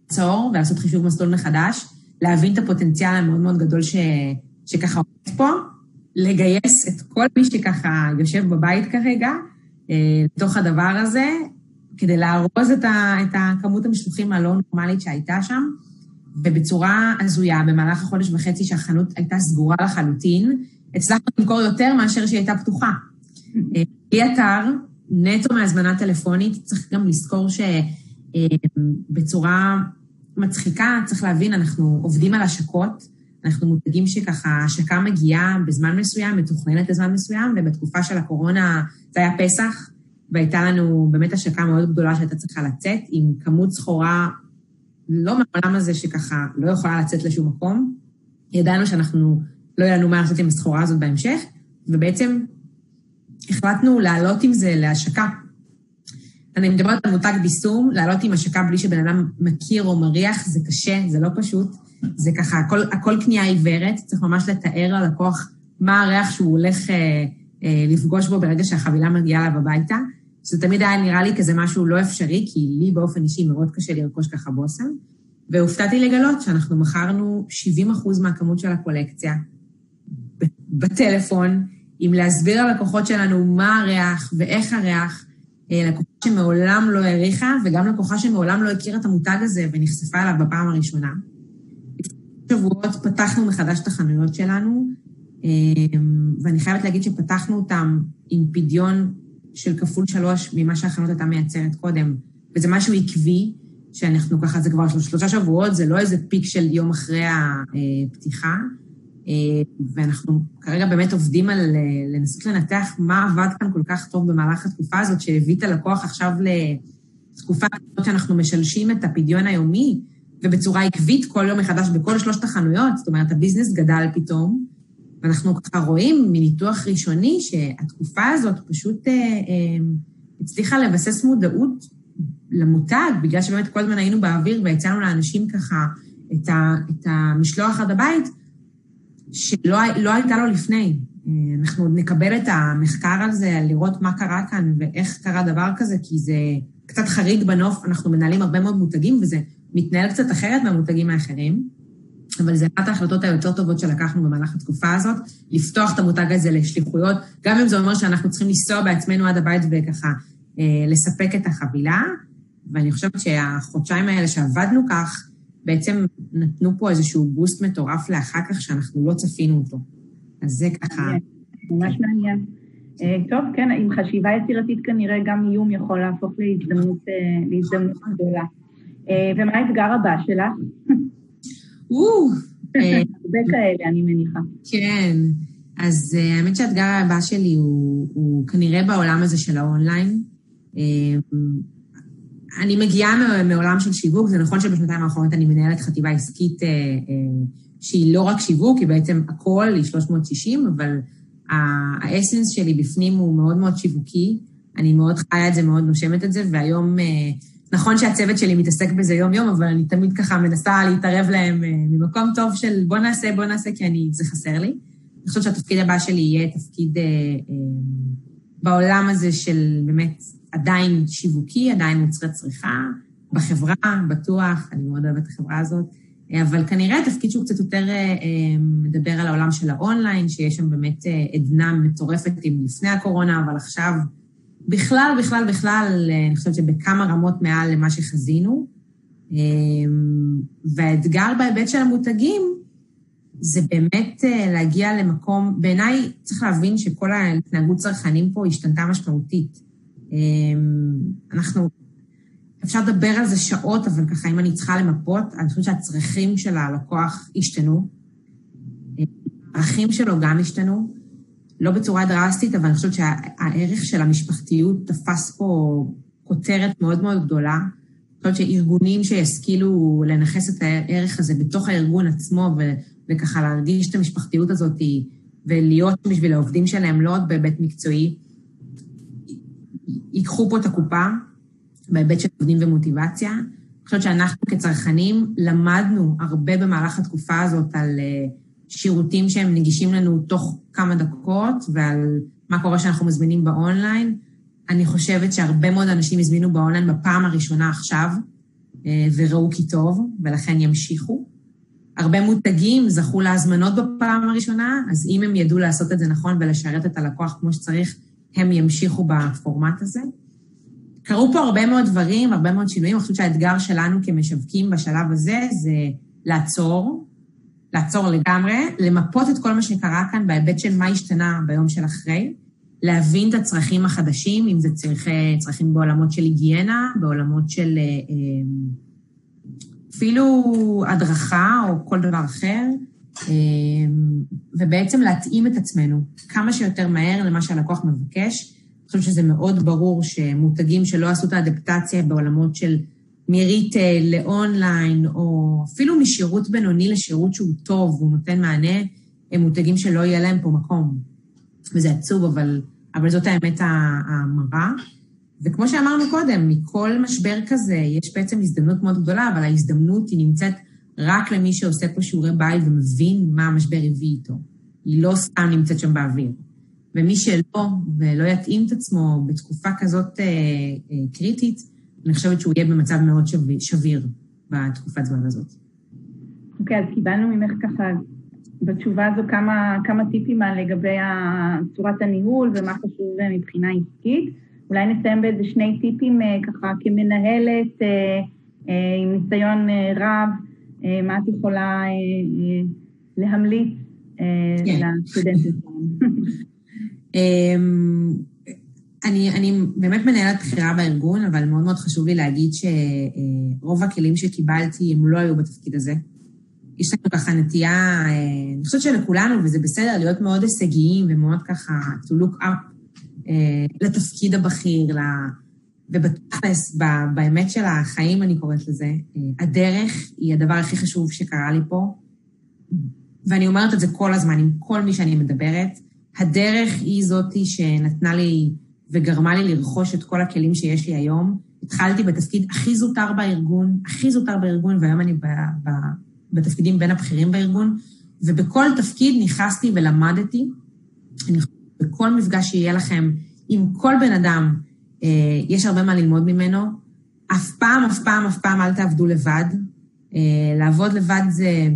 לעצור ולעשות חישוב מסלול מחדש, להבין את הפוטנציאל המאוד מאוד גדול ש, שככה עומד פה, לגייס את כל מי שככה יושב בבית כרגע אה, לתוך הדבר הזה, כדי לארוז את, ה, את הכמות המשלוחים הלא נורמלית שהייתה שם, ובצורה הזויה, במהלך החודש וחצי שהחנות הייתה סגורה לחלוטין, הצלחנו למכור יותר מאשר שהיא הייתה פתוחה. בלי אה, אתר, נטו מהזמנה טלפונית, צריך גם לזכור שבצורה אה, מצחיקה, צריך להבין, אנחנו עובדים על השקות, אנחנו מותגים שככה השקה מגיעה בזמן מסוים, מתוכננת לזמן מסוים, ובתקופה של הקורונה זה היה פסח, והייתה לנו באמת השקה מאוד גדולה שהייתה צריכה לצאת, עם כמות סחורה לא מהעולם הזה שככה לא יכולה לצאת לשום מקום. ידענו שאנחנו, לא יהיה לנו מה לעשות עם הסחורה הזאת בהמשך, ובעצם החלטנו לעלות עם זה להשקה. אני מדברת על מותג ביסום, לעלות עם השקה בלי שבן אדם מכיר או מריח, זה קשה, זה לא פשוט. זה ככה, הכל, הכל קנייה עיוורת, צריך ממש לתאר ללקוח מה הריח שהוא הולך אה, אה, לפגוש בו ברגע שהחבילה מגיעה אליו הביתה. שזה תמיד היה נראה לי כזה משהו לא אפשרי, כי לי באופן אישי מאוד קשה לרכוש ככה בושם. והופתעתי לגלות שאנחנו מכרנו 70 אחוז מהכמות של הקולקציה בטלפון, עם להסביר ללקוחות שלנו מה הריח ואיך הריח, לקוחה שמעולם לא העריכה, וגם לקוחה שמעולם לא הכירה את המותג הזה ונחשפה אליו בפעם הראשונה. שבועות פתחנו מחדש את החנויות שלנו, אה, ואני חייבת להגיד שפתחנו אותם עם פדיון של כפול שלוש ממה שהחנות הייתה מייצרת קודם, וזה משהו עקבי, שאנחנו ככה, זה כבר שלושה שבועות, זה לא איזה פיק של יום אחרי הפתיחה, אה, ואנחנו כרגע באמת עובדים על אה, לנסות לנתח מה עבד כאן כל כך טוב במהלך התקופה הזאת, שהביא את הלקוח עכשיו לתקופה הזאת שאנחנו משלשים את הפדיון היומי, ובצורה עקבית כל יום מחדש בכל שלושת החנויות, זאת אומרת, הביזנס גדל פתאום, ואנחנו ככה רואים מניתוח ראשוני שהתקופה הזאת פשוט אה, אה, הצליחה לבסס מודעות למותג, בגלל שבאמת כל הזמן היינו באוויר והצענו לאנשים ככה את, ה, את המשלוח עד הבית, שלא לא הייתה לו לפני. אה, אנחנו עוד נקבל את המחקר על זה, לראות מה קרה כאן ואיך קרה דבר כזה, כי זה קצת חריג בנוף, אנחנו מנהלים הרבה מאוד מותגים וזה מתנהל קצת אחרת מהמותגים האחרים. אבל זו אחת ההחלטות היותר טובות שלקחנו במהלך התקופה הזאת, לפתוח את המותג הזה לשליחויות, גם אם זה אומר שאנחנו צריכים לנסוע בעצמנו עד הבית וככה אה, לספק את החבילה. ואני חושבת שהחודשיים האלה שעבדנו כך, בעצם נתנו פה איזשהו בוסט מטורף לאחר כך שאנחנו לא צפינו אותו. אז זה ככה... ממש מעניין. אה, טוב, כן, עם חשיבה יצירתית כנראה גם איום יכול להפוך להזדמנות, אה, להזדמנות גדולה. ומה האתגר הבא שלך? אה, הרבה כאלה, אני מניחה. כן. אז אה, האמת שהאתגר הבא שלי הוא, הוא כנראה בעולם הזה של האונליין. אה, אני מגיעה מעולם של שיווק, זה נכון שבשנתיים האחרונות אני מנהלת חטיבה עסקית שהיא לא רק שיווק, היא בעצם הכל, היא 360, אבל האסנס שלי בפנים הוא מאוד מאוד שיווקי. אני מאוד חיה את זה, מאוד נושמת את זה, והיום נכון שהצוות שלי מתעסק בזה יום-יום, אבל אני תמיד ככה מנסה להתערב להם אה, ממקום טוב של בוא נעשה, בוא נעשה, כי אני, זה חסר לי. אני חושבת שהתפקיד הבא שלי יהיה תפקיד אה, אה, בעולם הזה של באמת עדיין שיווקי, עדיין מוצרי צריכה, בחברה, בטוח, אני מאוד אוהבת את החברה הזאת, אבל כנראה תפקיד שהוא קצת יותר אה, מדבר על העולם של האונליין, שיש שם באמת אה, עדנה מטורפת עם לפני הקורונה, אבל עכשיו בכלל, בכלל, בכלל, אה, אני חושבת שבכמה רמות מעל למה שחזינו. והאתגר בהיבט של המותגים זה באמת להגיע למקום, בעיניי צריך להבין שכל ההתנהגות צרכנים פה השתנתה משמעותית. אמ, אנחנו, אפשר לדבר על זה שעות, אבל ככה, אם אני צריכה למפות, אני חושבת שהצרכים של הלקוח השתנו. הערכים שלו גם השתנו. לא בצורה דרסטית, אבל אני חושבת שהערך של המשפחתיות תפס פה כותרת מאוד מאוד גדולה. אני חושבת שארגונים שישכילו לנכס את הערך הזה בתוך הארגון עצמו, ו- וככה להרגיש את המשפחתיות הזאת ולהיות בשביל העובדים שלהם, לא רק בהיבט מקצועי, ייקחו פה את הקופה בהיבט של עובדים ומוטיבציה. אני חושבת שאנחנו כצרכנים למדנו הרבה במהלך התקופה הזאת על אה, שירותים שהם נגישים לנו תוך כמה דקות ועל מה קורה שאנחנו מזמינים באונליין. אני חושבת שהרבה מאוד אנשים הזמינו באונליין בפעם הראשונה עכשיו, אה, וראו כי טוב, ולכן ימשיכו. הרבה מותגים זכו להזמנות בפעם הראשונה, אז אם הם ידעו לעשות את זה נכון ולשרת את הלקוח כמו שצריך, הם ימשיכו בפורמט הזה. קרו פה הרבה מאוד דברים, הרבה מאוד שינויים. אני חושבת שהאתגר שלנו כמשווקים בשלב הזה זה לעצור, לעצור לגמרי, למפות את כל מה שקרה כאן בהיבט של מה השתנה ביום של אחרי, להבין את הצרכים החדשים, אם זה צריך, צרכים בעולמות של היגיינה, בעולמות של אה, אה, אפילו הדרכה או כל דבר אחר, ובעצם להתאים את עצמנו כמה שיותר מהר למה שהלקוח מבקש. אני חושבת שזה מאוד ברור שמותגים שלא עשו את האדפטציה בעולמות של מריטייל לאונליין, או אפילו משירות בינוני לשירות שהוא טוב והוא נותן מענה, הם מותגים שלא יהיה להם פה מקום. וזה עצוב, אבל, אבל זאת האמת המרה. וכמו שאמרנו קודם, מכל משבר כזה יש בעצם הזדמנות מאוד גדולה, אבל ההזדמנות היא נמצאת רק למי שעושה פה שיעורי בית ומבין מה המשבר הביא איתו. היא לא סתם נמצאת שם באוויר. ומי שלא, ולא יתאים את עצמו בתקופה כזאת אה, אה, קריטית, אני חושבת שהוא יהיה במצב מאוד שביר, שביר בתקופת זמן הזאת. אוקיי, okay, אז קיבלנו ממך ככה בתשובה הזו כמה, כמה טיפים לגבי צורת הניהול ומה חשוב מבחינה עסקית. אולי נסיים באיזה שני טיפים אה, ככה כמנהלת אה, אה, עם ניסיון רב, מה את יכולה אה, אה, להמליץ אה, כן. לסטודנטים שלנו. אמ, אני, אני באמת מנהלת בכירה בארגון, אבל מאוד מאוד חשוב לי להגיד שרוב הכלים שקיבלתי הם לא היו בתפקיד הזה. יש לנו ככה נטייה, אה, אני חושבת שלכולנו, וזה בסדר, להיות מאוד הישגיים ומאוד ככה to look up אה, לתפקיד הבכיר, ובתכלס, באמת של החיים, אני קוראת לזה, אה, הדרך היא הדבר הכי חשוב שקרה לי פה, ואני אומרת את זה כל הזמן עם כל מי שאני מדברת. הדרך היא זאתי שנתנה לי וגרמה לי לרכוש את כל הכלים שיש לי היום. התחלתי בתפקיד הכי זוטר בארגון, הכי זוטר בארגון, והיום אני ב, ב, בתפקידים בין הבכירים בארגון, ובכל תפקיד נכנסתי ולמדתי. אני בכל מפגש שיהיה לכם עם כל בן אדם, יש הרבה מה ללמוד ממנו. אף פעם, אף פעם, אף פעם אל תעבדו לבד. אה, לעבוד לבד זה,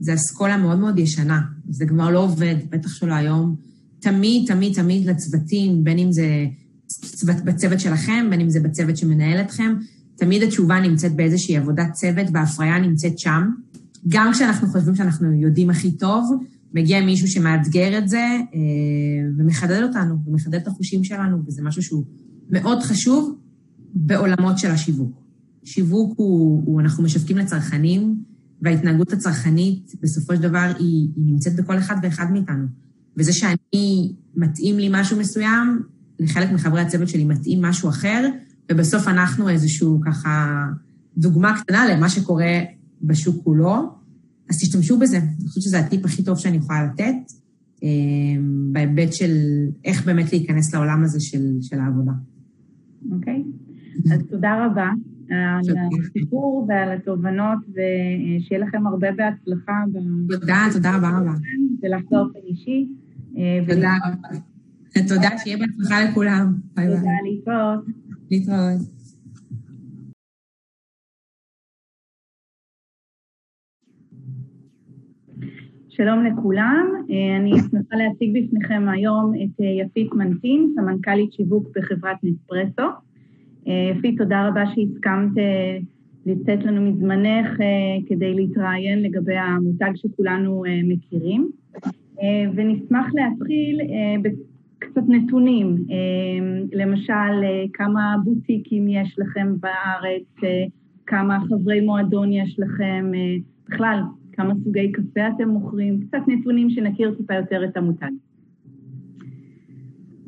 זה אסכולה מאוד מאוד ישנה. זה כבר לא עובד, בטח שלא היום. תמיד, תמיד, תמיד לצוותים, בין אם זה צוות, בצוות שלכם, בין אם זה בצוות שמנהל אתכם, תמיד התשובה נמצאת באיזושהי עבודת צוות, וההפריה נמצאת שם. גם כשאנחנו חושבים שאנחנו יודעים הכי טוב, מגיע מישהו שמאתגר את זה אה, ומחדד אותנו, ומחדד את החושים שלנו, וזה משהו שהוא מאוד חשוב בעולמות של השיווק. שיווק הוא, הוא אנחנו משווקים לצרכנים, וההתנהגות הצרכנית, בסופו של דבר, היא, היא נמצאת בכל אחד ואחד מאיתנו. וזה שאני מתאים לי משהו מסוים, לחלק מחברי הצוות שלי מתאים משהו אחר, ובסוף אנחנו איזשהו ככה דוגמה קטנה למה שקורה בשוק כולו. אז תשתמשו בזה. אני חושבת שזה הטיפ הכי טוב שאני יכולה לתת, אה, בהיבט של איך באמת להיכנס לעולם הזה של, של העבודה. אוקיי. אז תודה רבה על הסיפור ועל התובנות, ושיהיה לכם הרבה בהצלחה. תודה, תודה רבה רבה. ולך באופן אישי. אה, תודה רבה. תודה, שיהיה בהצלחה לכולם. ביי ביי. תודה, להתראות. להתראות. שלום לכולם, אה, אני שמחה להציג בפניכם היום את אה, יפית מנטין, סמנכ"לית שיווק בחברת נספרסו. יפית, תודה רבה שהסכמת לתת לנו מזמנך כדי להתראיין לגבי המותג שכולנו מכירים. אה, ונשמח להתחיל אה, בקצת נתונים, אה, למשל, כמה בוטיקים יש לכם בארץ, כמה חברי מועדון יש לכם, בכלל, כמה סוגי קפה אתם מוכרים, קצת נתונים שנכיר טיפה יותר את המותג.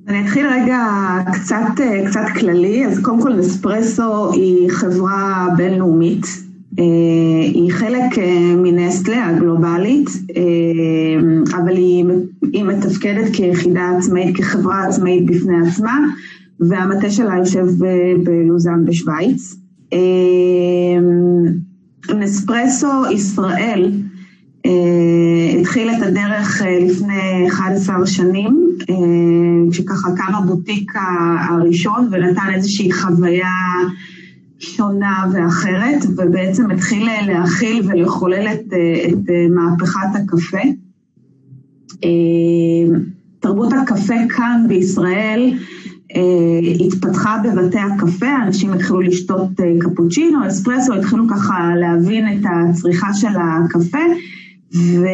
אני אתחיל רגע קצת, קצת כללי, אז קודם כל נספרסו היא חברה בינלאומית, אה, היא חלק אה, מנסטלה הגלובלית, אה, אבל היא, היא מתפקדת כיחידה עצמאית, כחברה עצמאית בפני עצמה, והמטה שלה יושב בלוזן בשוויץ. נספרסו ישראל התחיל את הדרך לפני 11 שנים, כשככה קם הבוטיק הראשון ונתן איזושהי חוויה שונה ואחרת, ובעצם התחיל להכיל ולחולל את, את מהפכת הקפה. תרבות הקפה כאן בישראל התפתחה בבתי הקפה, אנשים התחילו לשתות קפוצ'ינו, אספרסו, התחילו ככה להבין את הצריכה של הקפה, ו...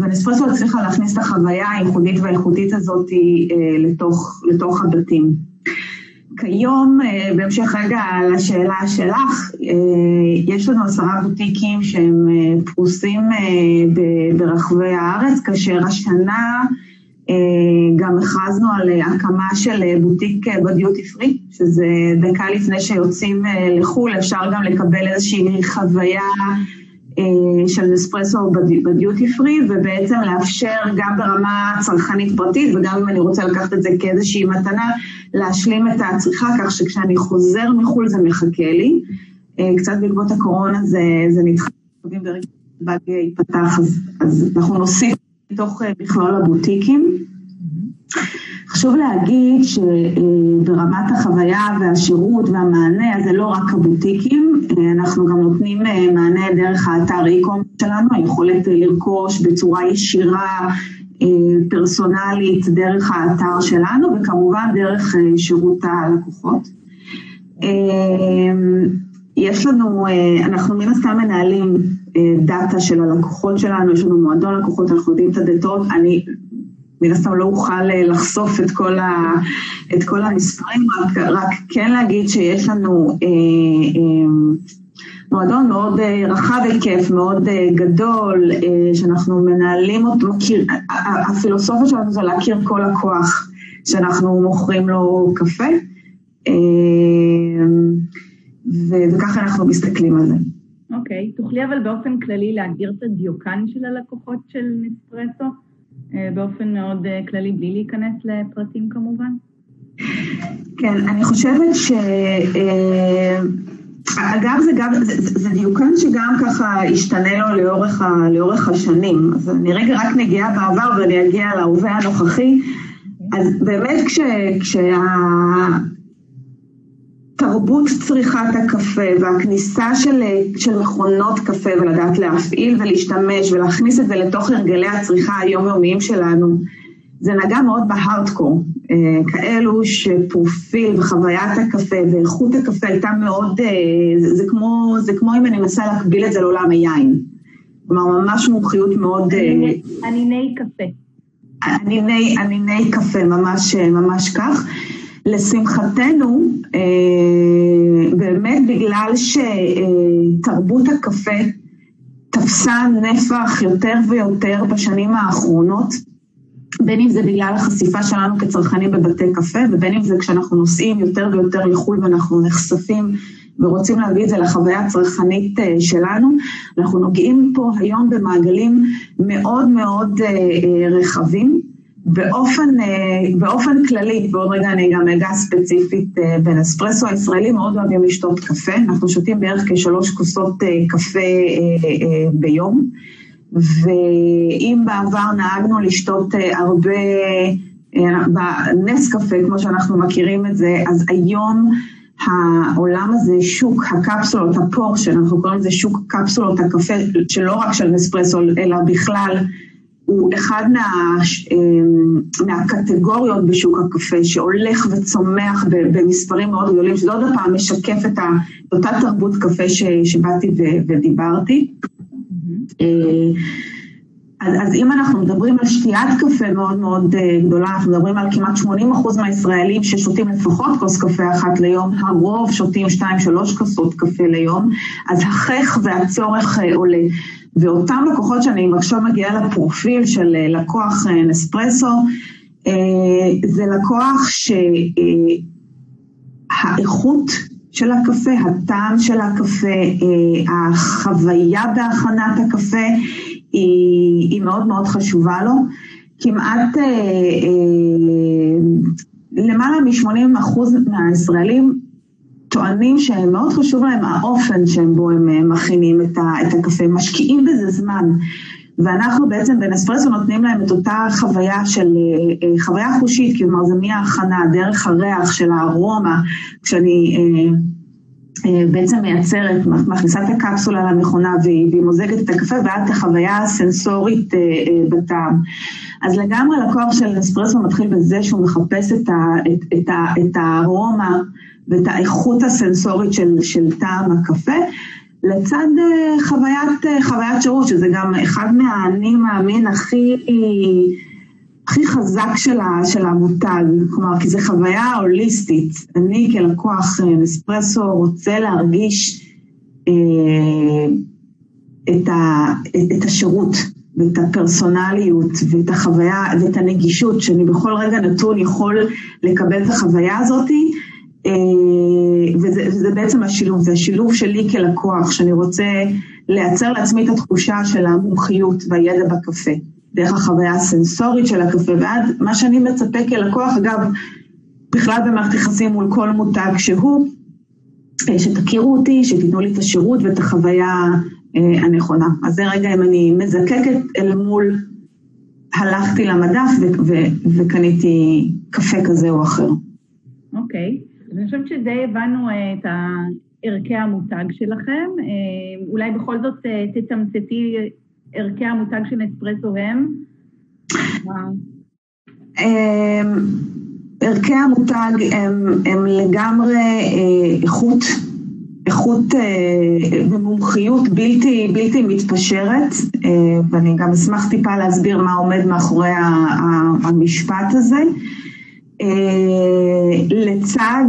ונספרסו הצליחה להכניס את החוויה הייחודית והאיכותית הזאת לתוך, לתוך הבתים. כיום, בהמשך רגע לשאלה שלך, יש לנו עשרה בוטיקים שהם פרוסים ברחבי הארץ, כאשר השנה גם הכרזנו על הקמה של בוטיק בדיוטי פרי, שזה דקה לפני שיוצאים לחו"ל, אפשר גם לקבל איזושהי חוויה של נספרסו בדיוטי פרי, ובעצם לאפשר גם ברמה צרכנית פרטית, וגם אם אני רוצה לקחת את זה כאיזושהי מתנה, להשלים את הצריכה, כך שכשאני חוזר מחו"ל זה מחכה לי. קצת בעקבות הקורונה זה, זה נדחה, ברגע שבאג ייפתח, אז, אז אנחנו נוסיף בתוך מכלול הבוטיקים. חשוב להגיד שברמת החוויה והשירות והמענה, זה לא רק הבוטיקים, אנחנו גם נותנים מענה דרך האתר אי-קום שלנו, היכולת לרכוש בצורה ישירה, פרסונלית, דרך האתר שלנו, וכמובן דרך שירות הלקוחות. יש לנו, אנחנו מן הסתם מנהלים דאטה של הלקוחות שלנו, יש לנו מועדון לקוחות, אנחנו יודעים את הדלתות, אני מן הסתם לא אוכל לחשוף את כל, ה, את כל המספרים, רק, רק כן להגיד שיש לנו אה, אה, מועדון מאוד אה, רחב היקף, מאוד אה, גדול, אה, שאנחנו מנהלים אותו, מכיר, הפילוסופיה שלנו זה להכיר כל לקוח שאנחנו מוכרים לו קפה, אה, וככה אנחנו מסתכלים על זה. אוקיי, okay. תוכלי אבל באופן כללי להגדיר את הדיוקן של הלקוחות של נספרסו? באופן מאוד כללי, בלי להיכנס לפרטים כמובן? כן, אני חושבת ש... אגב, זה, גם, זה, זה דיוקן שגם ככה השתנה לו לאורך, ה, לאורך השנים. אז אני רגע רק נגיעה בעבר ואני אגיע להווה הנוכחי. אז באמת כש, כשה... תרבות צריכת הקפה והכניסה של, של מכונות קפה ולדעת להפעיל ולהשתמש ולהכניס את זה לתוך הרגלי הצריכה היומיומיים שלנו, זה נגע מאוד בהארדקור. כאלו שפרופיל וחוויית הקפה ואיכות הקפה הייתה מאוד, זה, זה, כמו, זה כמו אם אני מנסה להקביל את זה לעולם היין. כלומר, ממש מומחיות מאוד... אניני קפה. אניני, אניני קפה, ממש, ממש כך. לשמחתנו, באמת בגלל שתרבות הקפה תפסה נפח יותר ויותר בשנים האחרונות, בין אם זה בגלל החשיפה שלנו כצרכנים בבתי קפה, ובין אם זה כשאנחנו נוסעים יותר ויותר לחו"ל ואנחנו נחשפים ורוצים להביא את זה לחוויה הצרכנית שלנו, אנחנו נוגעים פה היום במעגלים מאוד מאוד רחבים. באופן, באופן כללי, ועוד רגע אני גם אגע ספציפית בנספרסו, הישראלים מאוד אוהבים לשתות קפה, אנחנו שותים בערך כשלוש כוסות קפה ביום, ואם בעבר נהגנו לשתות הרבה בנס קפה, כמו שאנחנו מכירים את זה, אז היום העולם הזה, שוק הקפסולות, הפורשן, אנחנו קוראים לזה שוק קפסולות הקפה, שלא רק של נספרסו, אלא בכלל, הוא אחד מה, מהקטגוריות בשוק הקפה שהולך וצומח במספרים מאוד גדולים, שזה עוד פעם משקף את אותה תרבות קפה שבאתי ודיברתי. אז, אז אם אנחנו מדברים על שתיית קפה מאוד מאוד גדולה, אנחנו מדברים על כמעט 80% מהישראלים ששותים לפחות כוס קפה אחת ליום, הרוב שותים 2-3 כוסות קפה ליום, אז החך והצורך עולה. ואותם לקוחות שאני עכשיו מגיעה לפרופיל של לקוח נספרסו, זה לקוח שהאיכות של הקפה, הטעם של הקפה, החוויה בהכנת הקפה היא, היא מאוד מאוד חשובה לו. כמעט למעלה מ-80% מהישראלים טוענים שמאוד חשוב להם האופן שבו הם מכינים את, הקפה, משקיעים בזה זמן. ואנחנו בעצם בנספרסו נותנים להם את אותה חוויה של, אה, אה, חוויה חושית, כלומר זה מההכנה, דרך הריח של הארומה, כשאני אה, בעצם מייצרת, מכניסה את הקפסולה למכונה והיא, מוזגת את הקפה ועד החוויה הסנסורית בטעם. אז לגמרי לקוח של נספרסו מתחיל בזה שהוא מחפש את, את, את, את הארומה ואת האיכות הסנסורית של, של טעם הקפה. לצד אה, חוויית, אה, חוויית שירות, שזה גם אחד מהאני מאמין הכי, הכי חזק של, ה, של המותג, כלומר, כי זו חוויה הוליסטית. אני כלקוח אה, נספרסו רוצה להרגיש את, ה, את השירות ואת הפרסונליות ואת החוויה ואת הנגישות, שאני בכל רגע נתון יכול לקבל את החוויה הזאתי, וזה, וזה בעצם השילוב, זה השילוב שלי כלקוח, שאני רוצה לייצר לעצמי את התחושה של המומחיות והידע בקפה, דרך החוויה הסנסורית של הקפה, ועד מה שאני מצפה כלקוח, אגב, בכלל במערכת יחסים מול כל מותג שהוא, אה, שתכירו אותי, שתיתנו לי את השירות ואת החוויה אה, הנכונה. אז זה רגע אם אני מזקקת אל מול, הלכתי למדף וקניתי קפה כזה או אחר. אוקיי. Okay. אני חושבת שדי הבנו אה, את ערכי המותג שלכם. אה, אולי בכל זאת אה, תתמצתי ערכי המותג של אספרסו הם. ערכי המותג הם, הם לגמרי איכות, איכות ומומחיות בלתי, בלתי מתפשרת, ואני גם אשמח טיפה להסביר מה עומד מאחורי המשפט הזה. אה, לצד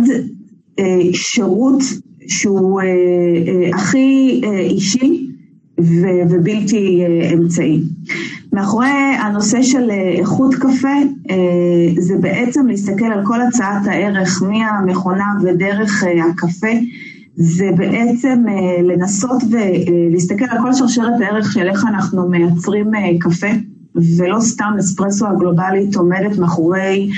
אה, שירות שהוא אה, הכי אישי ובלתי אמצעי. מאחורי הנושא של איכות קפה זה בעצם להסתכל על כל הצעת הערך מהמכונה ודרך הקפה, זה בעצם לנסות ולהסתכל על כל שרשרת הערך של איך אנחנו מייצרים קפה. ולא סתם אספרסו הגלובלית עומדת מאחורי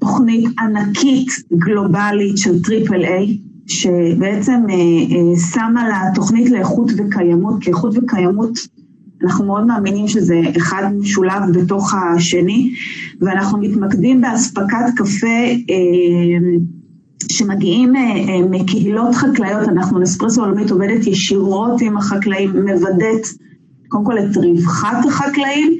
תוכנית ענקית גלובלית של triple A, שבעצם אה, אה, שמה לה תוכנית לאיכות וקיימות, כי איכות וקיימות אנחנו מאוד מאמינים שזה אחד משולב בתוך השני, ואנחנו מתמקדים באספקת קפה אה, שמגיעים מקהילות חקלאיות, אנחנו נספרסו עולמית עובדת ישירות עם החקלאים, מוודאת קודם כל את רווחת החקלאים,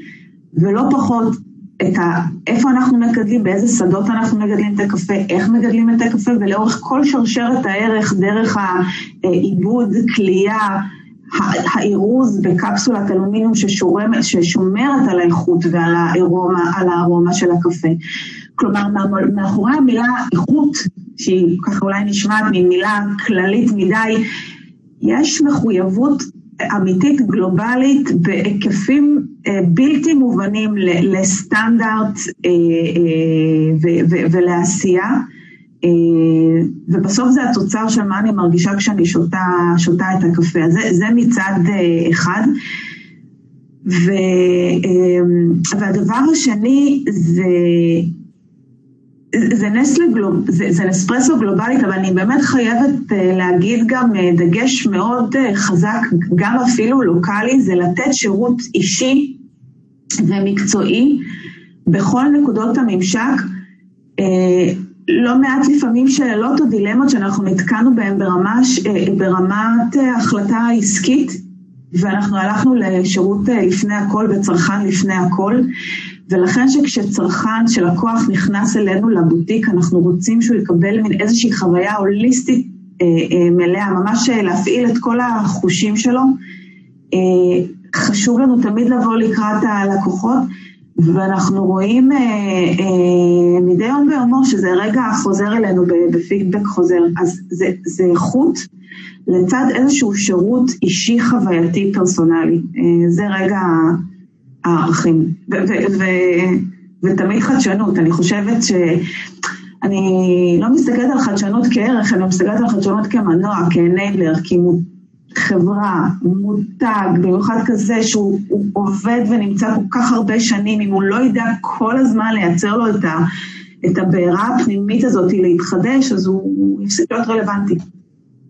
ולא פחות את ה... איפה אנחנו מגדלים, באיזה שדות אנחנו מגדלים את הקפה, איך מגדלים את הקפה, ולאורך כל שרשרת הערך, דרך העיבוד, כליאה, האירוז בקפסולת אלומיניום ששומרת, ששומרת על האיכות ועל הארומה, על הארומה של הקפה. כלומר, מאחורי המילה איכות, שהיא ככה אולי נשמעת ממילה כללית מדי, יש מחויבות אמיתית גלובלית בהיקפים בלתי מובנים לסטנדרט אה, אה, ולעשייה. ובסוף זה התוצר של מה אני מרגישה כשאני שותה, שותה את הקפה. זה, זה מצד אחד. ו, והדבר השני זה זה נסטלה גלוב, זה, זה נספרסו גלובלית, אבל אני באמת חייבת אה, להגיד גם אה, דגש מאוד אה, חזק, גם אפילו לוקאלי, זה לתת שירות אישי ומקצועי בכל נקודות הממשק. לא מעט לפעמים שאלות או דילמות שאנחנו נתקענו בהן ברמה, ברמת החלטה עסקית, ואנחנו הלכנו לשירות לפני הכל וצרכן לפני הכל. ולכן שכשצרכן, שלקוח נכנס אלינו לבוטיק, אנחנו רוצים שהוא יקבל מין איזושהי חוויה הוליסטית אה, אה, מלאה, ממש אה, להפעיל את כל החושים שלו. אה, חשוב לנו תמיד לבוא לקראת הלקוחות, ואנחנו רואים אה, אה, מדי יום ביומו שזה רגע חוזר אלינו בפידבק חוזר, אז זה, זה איכות לצד איזשהו שירות אישי חווייתי פרסונלי. אה, זה רגע... הערכים. ותמיד חדשנות, אני חושבת ש... אני לא מסתכלת על חדשנות כערך, אני מסתכלת על חדשנות כמנוע, כאנייבלר, חברה, מותג, במיוחד כזה שהוא עובד ונמצא כל כך הרבה שנים, אם הוא לא ידע כל הזמן לייצר לו את, ה, את הבעירה הפנימית הזאת להתחדש, אז הוא יפסיק להיות רלוונטי.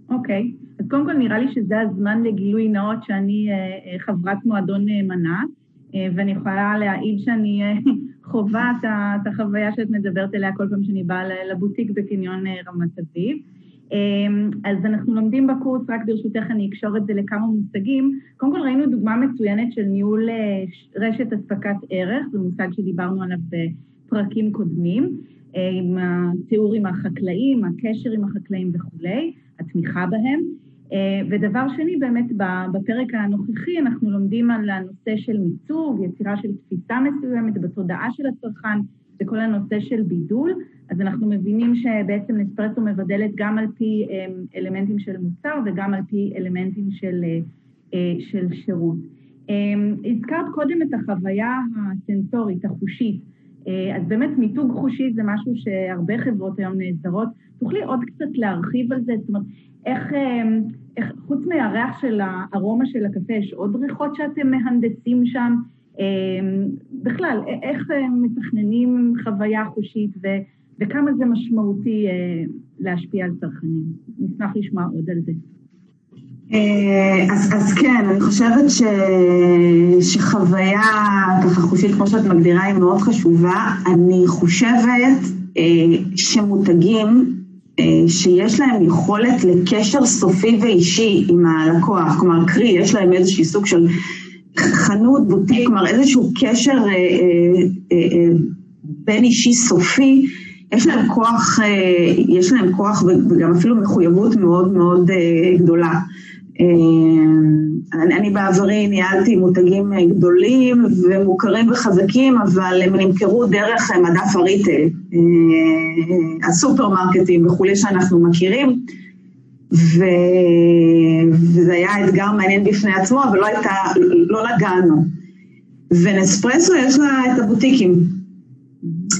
אוקיי, אז קודם כל נראה לי שזה הזמן לגילוי נאות שאני חברת מועדון נאמנה, ואני יכולה להעיד שאני חווה את החוויה שאת מדברת אליה כל פעם שאני באה לבוטיק בקניון רמת אביב. אמ, אז אנחנו לומדים בקורס, רק ברשותך אני אקשור את זה לכמה מושגים. קודם כל ראינו דוגמה מצוינת של ניהול אה, רשת אספקת ערך, זה מושג שדיברנו עליו בפרקים קודמים, אה, עם התיאור עם החקלאים, הקשר עם החקלאים וכולי, התמיכה בהם. אה, ודבר שני, באמת בפרק הנוכחי אנחנו לומדים על הנושא של מיצוג, יצירה של תפיסה מסוימת בתודעה של הצרכן, וכל הנושא של בידול. אז אנחנו מבינים שבעצם נספרסו מבדלת גם על פי אמ, אלמנטים של מוצר וגם על פי אלמנטים של, אה, של שירות. אמ, הזכרת קודם את החוויה הסנסורית, החושית. אה, אז באמת מיתוג חושי זה משהו שהרבה חברות היום נעזרות. תוכלי עוד קצת להרחיב על זה? זאת אומרת, איך, אמ, איך חוץ מהריח של הארומה של הקפה, יש עוד ריחות שאתם מהנדסים שם? בכלל, איך מתכננים חוויה חושית ו... וכמה זה משמעותי אה, להשפיע על צרכנים. נשמח לשמוע עוד על זה. אה, אז, אז כן, אני חושבת ש, שחוויה ככה חושית, כמו שאת מגדירה, היא מאוד חשובה. אני חושבת אה, שמותגים שיש להם יכולת לקשר סופי ואישי עם הלקוח, כלומר, קרי, יש להם איזשהו סוג של חנות, בוטיק, כלומר איזשהו קשר אה, אה, אה, בין אישי סופי, יש להם כוח, אה, יש להם כוח וגם אפילו מחויבות מאוד מאוד אה, גדולה. אה, אני, בעברי ניהלתי מותגים גדולים ומוכרים וחזקים, אבל הם נמכרו דרך מדף הריטל, הסופרמרקטים וכולי שאנחנו מכירים, ו... וזה היה אתגר מעניין בפני עצמו, אבל לא הייתה, לא לגענו. ונספרסו יש לה את הבוטיקים,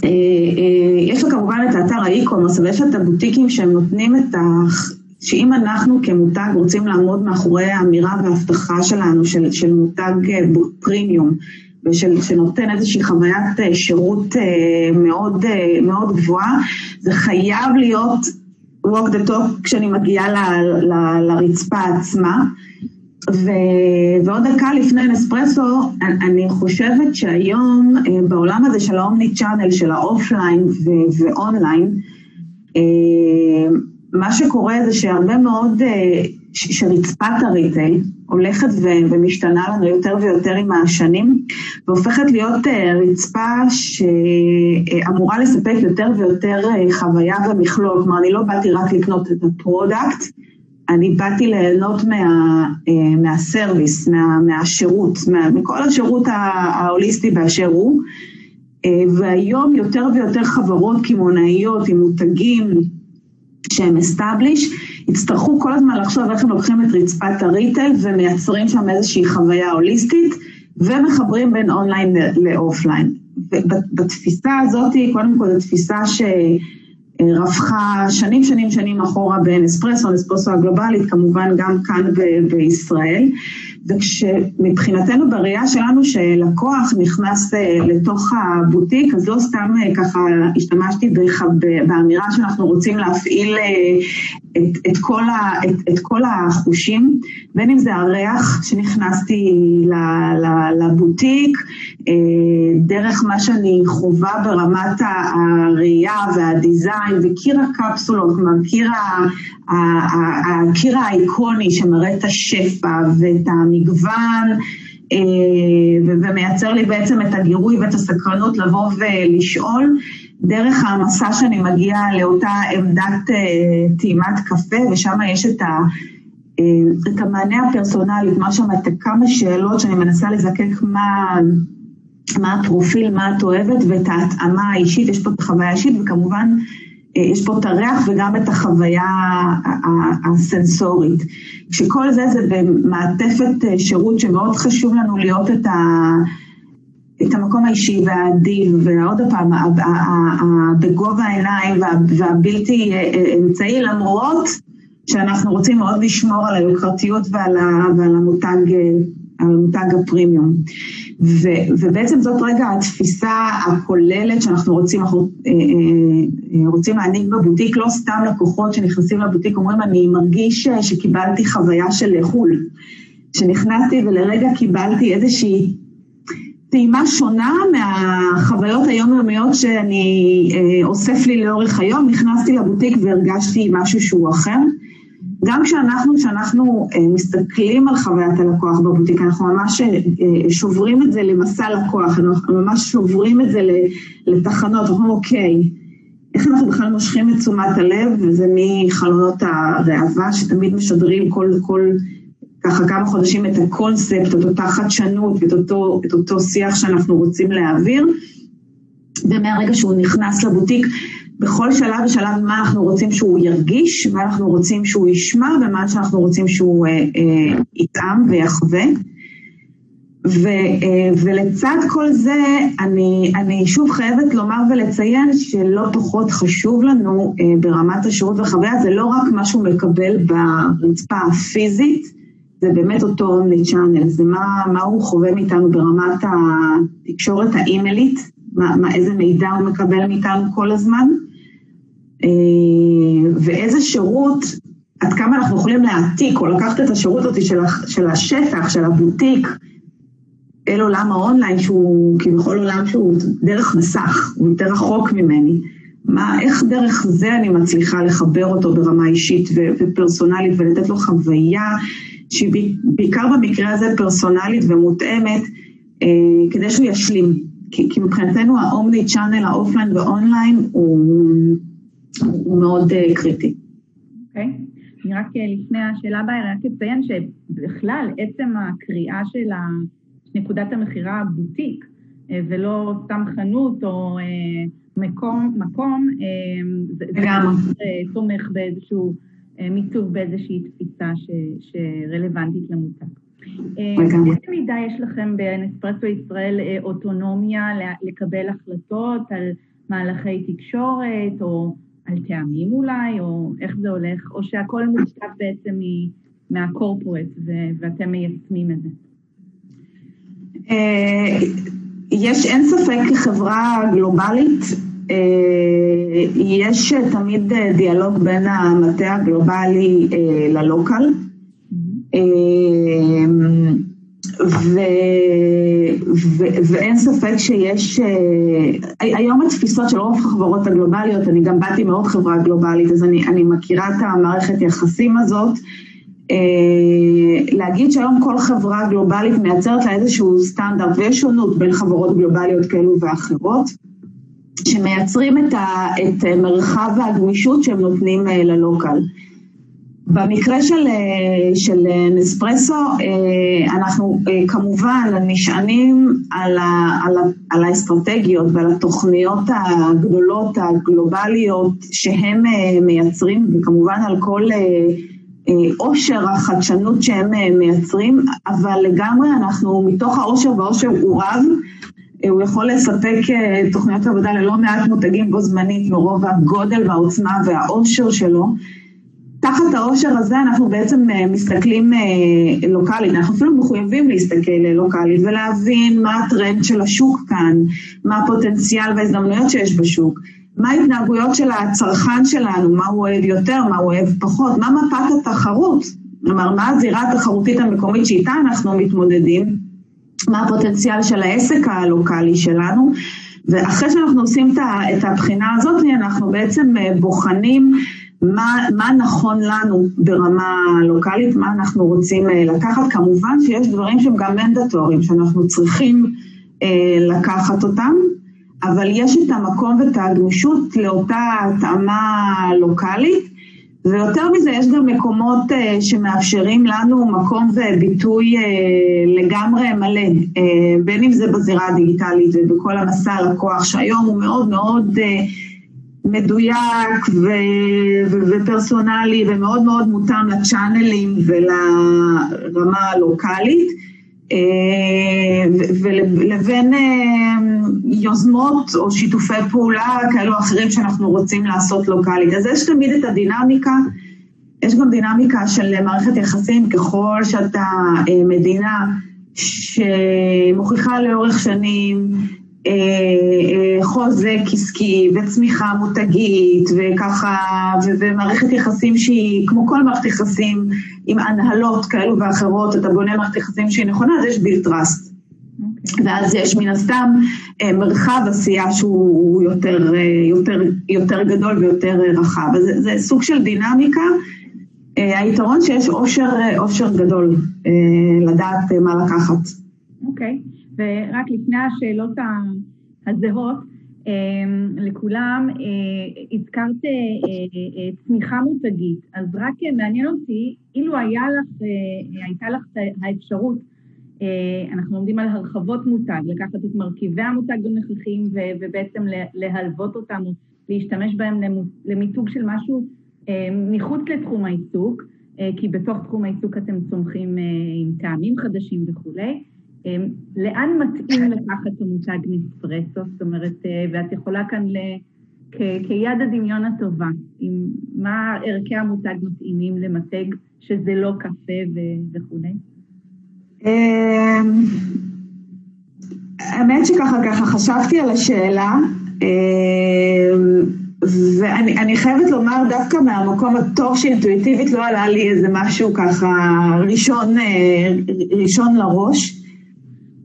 אה, אה, יש לה כמובן את האתר האי-קומרס, אבל יש לה את הבוטיקים שהם נותנים את ה... שאם אנחנו כמותג רוצים לעמוד מאחורי האמירה וההבטחה שלנו, של, של מותג אה, פרימיום, ושנותן איזושהי חוויית שירות מאוד, מאוד גבוהה, זה חייב להיות walk the talk כשאני מגיעה ל, ל, לרצפה עצמה. ו... ועוד דקה לפני נספרסו, אני חושבת שהיום אה, בעולם הזה של ה omni channel, של האופליין ואונליין, אה, מה שקורה זה שהרבה מאוד, אה, שרצפת ה retail הולכת ומשתנה לנו יותר ויותר עם השנים, והופכת להיות רצפה שאמורה לספק יותר ויותר חוויה ומכלול. כלומר, אני לא באתי רק לקנות את ה product, אני באתי ליהנות מה, אה, מה service, מה, מהשירות, מה, מכל השירות ההוליסטי באשר הוא, אה, והיום יותר ויותר חברות קמעונאיות עם מותגים שהם established, יצטרכו כל הזמן לחשוב איך הם לוקחים את רצפת ה retail ומייצרים שם איזושהי חוויה הוליסטית ומחברים בין אונליין לאופליין. ובתפיסה הזאת, קודם כל זו תפיסה ש... רווחה שנים שנים שנים אחורה באנספרסו, נספרסו הגלובלית, כמובן גם כאן בישראל. וכשמבחינתנו בראייה שלנו שלקוח נכנס אה, לתוך הבוטיק, אז לא סתם אה, ככה השתמשתי באמירה שאנחנו רוצים להפעיל אה, את, את, כל ה, את, את כל החושים, בין אם זה הריח שנכנסתי לבוטיק, דרך מה שאני חווה ברמת הראייה והדיזיין וקיר הקפסולות, כלומר קיר הקיר האיקוני שמראה את השפע ואת המגוון אה, ומייצר לי בעצם את הגירוי ואת הסקרנות לבוא ולשאול דרך המסע שאני מגיעה לאותה עמדת אה, טעימת קפה ושם יש את ה... אה, את המענה הפרסונלי, מה שם את כמה שאלות שאני מנסה לזקק מה, מה הפרופיל, מה את אוהבת ואת ההתאמה האישית, יש פה את החוויה האישית וכמובן יש פה את הריח וגם את החוויה הסנסורית. כשכל זה זה במעטפת אה, שירות שמאוד חשוב לנו להיות את, ה, את המקום האישי והאדיב, ועוד פעם, בגובה העיניים והבלתי אה, אמצעי, למרות שאנחנו רוצים מאוד לשמור על היוקרתיות ועל, ועל המותג מותג הפרימיום. ו, ובעצם זאת רגע התפיסה הכוללת שאנחנו רוצים, אנחנו אה, אה, רוצים להעניק בבוטיק, לא סתם לקוחות שנכנסים לבוטיק אומרים, אני מרגיש שקיבלתי חוויה של חו"ל. שנכנסתי ולרגע קיבלתי איזושהי טעימה שונה מהחוויות היומיומיות שאני אה, אוסף לי לאורך היום, נכנסתי לבוטיק והרגשתי משהו שהוא אחר. גם כשאנחנו, כשאנחנו אה, מסתכלים על חוויית הלקוח בבוטיק, אנחנו ממש אה, שוברים את זה למסע לקוח, אנחנו ממש שוברים את זה לתחנות, אנחנו אומרים, אוקיי, איך אנחנו בכלל מושכים את תשומת הלב, וזה מחלונות הראווה שתמיד משדרים כל, כל ככה כמה חודשים את הקונספט, את אותה חדשנות ואת אותו, את אותו שיח שאנחנו רוצים להעביר, ומהרגע שהוא נכנס לבוטיק, בכל שלב ושלב מה אנחנו רוצים שהוא ירגיש, מה אנחנו רוצים שהוא ישמע ומה שאנחנו רוצים שהוא אה, אה, יטעם ויחווה. ו, אה, ולצד כל זה, אני, אני שוב חייבת לומר ולציין שלא פחות חשוב לנו אה, ברמת השירות והחוויה, זה לא רק מה שהוא מקבל ברצפה הפיזית, זה באמת אותו אומני צ'אנל, זה מה, מה הוא חווה מאיתנו ברמת התקשורת האימיילית, מה, מה, איזה מידע הוא מקבל מאיתנו כל הזמן, ואיזה שירות, עד כמה אנחנו יכולים להעתיק או לקחת את השירות הזה של, של השטח, של הבוטיק, אל עולם האונליין, שהוא כביכול עולם שהוא דרך מסך, הוא יותר רחוק ממני. מה, איך דרך זה אני מצליחה לחבר אותו ברמה אישית ופרסונלית ולתת לו חוויה שהיא בעיקר במקרה הזה פרסונלית ומותאמת, אה, כדי שהוא ישלים. כי, כי מבחינתנו ה omni channel, האופליין ואונליין, הוא, הוא מאוד uh, קריטי. אוקיי. Okay. אני רק אה, לפני השאלה הבאה, רק אציין שבכלל עצם הקריאה של נקודת המכירה בוטיק, ולא סתם חנות או מקום, מקום זה, זה תומך באיזשהו אה, מיצוב באיזושהי תפיסה ש, שרלוונטית למותג. אה, באיזה מידה יש לכם בנספרסו ישראל אה, אוטונומיה לקבל החלטות על מהלכי תקשורת, או על טעמים אולי, או איך זה הולך, או שהכל מושקף בעצם מהקורפורט ואתם מיישמים את זה? יש אין ספק כחברה גלובלית אה, יש תמיד דיאלוג בין המטה הגלובלי אה, ללוקל. אה, ו, ואין ספק שיש, היום התפיסות של רוב החברות הגלובליות, אני גם באתי מאוד חברה גלובלית, אז אני, אני מכירה את המערכת יחסים הזאת. להגיד שהיום כל חברה גלובלית מייצרת לה איזשהו סטנדרט ויש שונות בין חברות גלובליות כאלו ואחרות. שמייצרים את, ה, את מרחב הגמישות שהם נותנים אה, ללוקל. במקרה של, אה, של נספרסו, אה, אנחנו כמובן נשענים על, ה, על, ה, על האסטרטגיות ועל התוכניות הגדולות, הגלובליות, שהם מייצרים, וכמובן על כל עושר החדשנות שהם מייצרים, אבל לגמרי אנחנו, מתוך העושר, והעושר הוא רב, הוא יכול לספק אה, תוכניות עבודה ללא מעט מותגים בו זמנית מרוב הגודל והעוצמה והעושר שלו. תחת העושר הזה אנחנו בעצם אה, מסתכלים אה, לוקאלית, אנחנו אפילו מחויבים להסתכל לוקאלית ולהבין מה הטרנד של השוק כאן, מה הפוטנציאל וההזדמנויות שיש בשוק, מה ההתנהגויות של הצרכן שלנו, מה הוא אוהב יותר, מה הוא אוהב פחות, מה מפת התחרות, כלומר מה הזירה התחרותית המקומית שאיתה אנחנו מתמודדים מה הפוטנציאל של העסק הלוקאלי שלנו, ואחרי שאנחנו עושים את הבחינה הזאת, אנחנו בעצם אה, בוחנים מה, מה נכון לנו ברמה לוקאלית, מה אנחנו רוצים אה, לקחת. כמובן שיש דברים שהם גם מנדטוריים, שאנחנו צריכים אה, לקחת אותם, אבל יש את המקום ואת הגמישות לאותה התאמה לוקאלית. ויותר מזה, יש גם מקומות uh, שמאפשרים לנו מקום וביטוי uh, לגמרי מלא, uh, בין אם זה בזירה הדיגיטלית ובכל המסע הלקוח, שהיום הוא מאוד מאוד uh, מדויק ו- ו- ופרסונלי ומאוד מאוד מותאם לצ'אנלים ולרמה הלוקאלית. ולבין יוזמות או שיתופי פעולה כאלו אחרים שאנחנו רוצים לעשות לוקאלית. אז יש תמיד את הדינמיקה, יש גם דינמיקה של מערכת יחסים, ככל שאתה מדינה שמוכיחה לאורך שנים אה, אה, חוזק עסקי וצמיחה מותגית וככה, ומערכת יחסים שהיא, כמו כל מערכת יחסים עם הנהלות כאלו ואחרות, אתה בונה מערכת יחסים שהיא נכונה, אז יש ביל טראסט. Okay. ואז יש מן הסתם אה, מרחב עשייה שהוא יותר, יותר, יותר גדול ויותר רחב. אז זה, זה סוג של דינמיקה. היתרון שיש עושר, עושר גדול לדעת מה לקחת. אוקיי. Okay. ורק לפני השאלות הזהות, אמ, לכולם, אה, הזכרת אה, אה, צמיחה מותגית, אז רק מעניין אותי, אילו היה לך, הייתה לך האפשרות, אנחנו עומדים על הרחבות מותג, לקחת את מרכיבי המותג הנוכחים ובעצם להלוות אותם, להשתמש בהם למיתוג של משהו מחוץ לתחום העיסוק, כי בתוך תחום העיסוק אתם צומחים עם טעמים חדשים וכולי. אמ, לאן מתאים לקחת המותג נספרסו? זאת אומרת, אה, ואת יכולה כאן ל... כ- כיד הדמיון הטובה, עם מה ערכי המותג מתאימים למתג שזה לא קפה ו- וכולי? אמ, האמת שככה ככה חשבתי על השאלה, אמ, ואני חייבת לומר דווקא מהמקום הטוב שאינטואיטיבית לא עלה לי איזה משהו ככה ראשון, אה, ראשון לראש.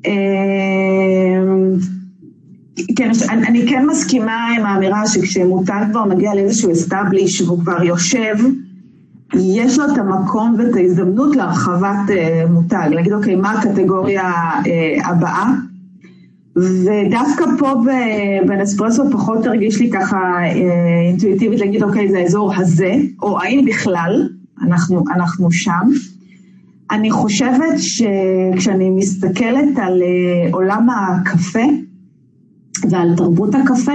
אמ, כן, אני, אני כן מסכימה עם האמירה שכשמותג כבר מגיע לאיזשהו אסטאבליש והוא כבר יושב, יש לו את המקום ואת ההזדמנות להרחבת uh, מותג, להגיד אוקיי, מה הקטגוריה uh, הבאה? ודווקא פה בנספרסו פחות הרגיש לי ככה uh, אינטואיטיבית להגיד אוקיי, זה האזור הזה, או האם בכלל אנחנו, אנחנו שם. אני חושבת שכשאני מסתכלת על אה, עולם הקפה ועל תרבות הקפה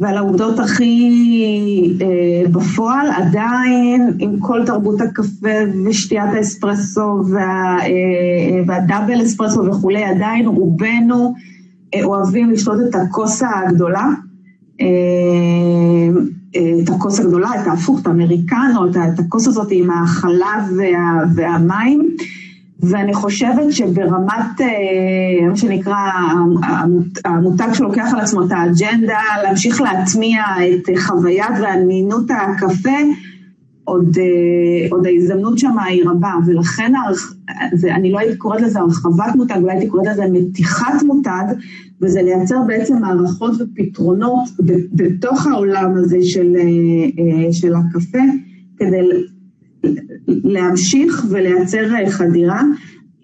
ועל העובדות הכי אה, בפועל, עדיין עם כל תרבות הקפה ושתיית האספרסו וה, אה, והדאבל אספרסו וכולי, עדיין רובנו אוהבים לשתות את הכוס הגדולה. את הכוס הגדולה, את ההפוך, את האמריקנו, את הכוס הזאת עם החלב וה, והמים. ואני חושבת שברמת, אה, מה שנקרא, המותג שלוקח על עצמו את האג'נדה, להמשיך להטמיע את חוויית ועניינות הקפה, עוד, אה, עוד ההזדמנות שם היא רבה, ולכן זה, אני לא הייתי קוראת לזה הרחבת מותג, אולי הייתי קוראת לזה מתיחת מותג, וזה לייצר בעצם מערכות ופתרונות בתוך העולם הזה של, אה, של הקפה, כדי להמשיך ולייצר חדירה.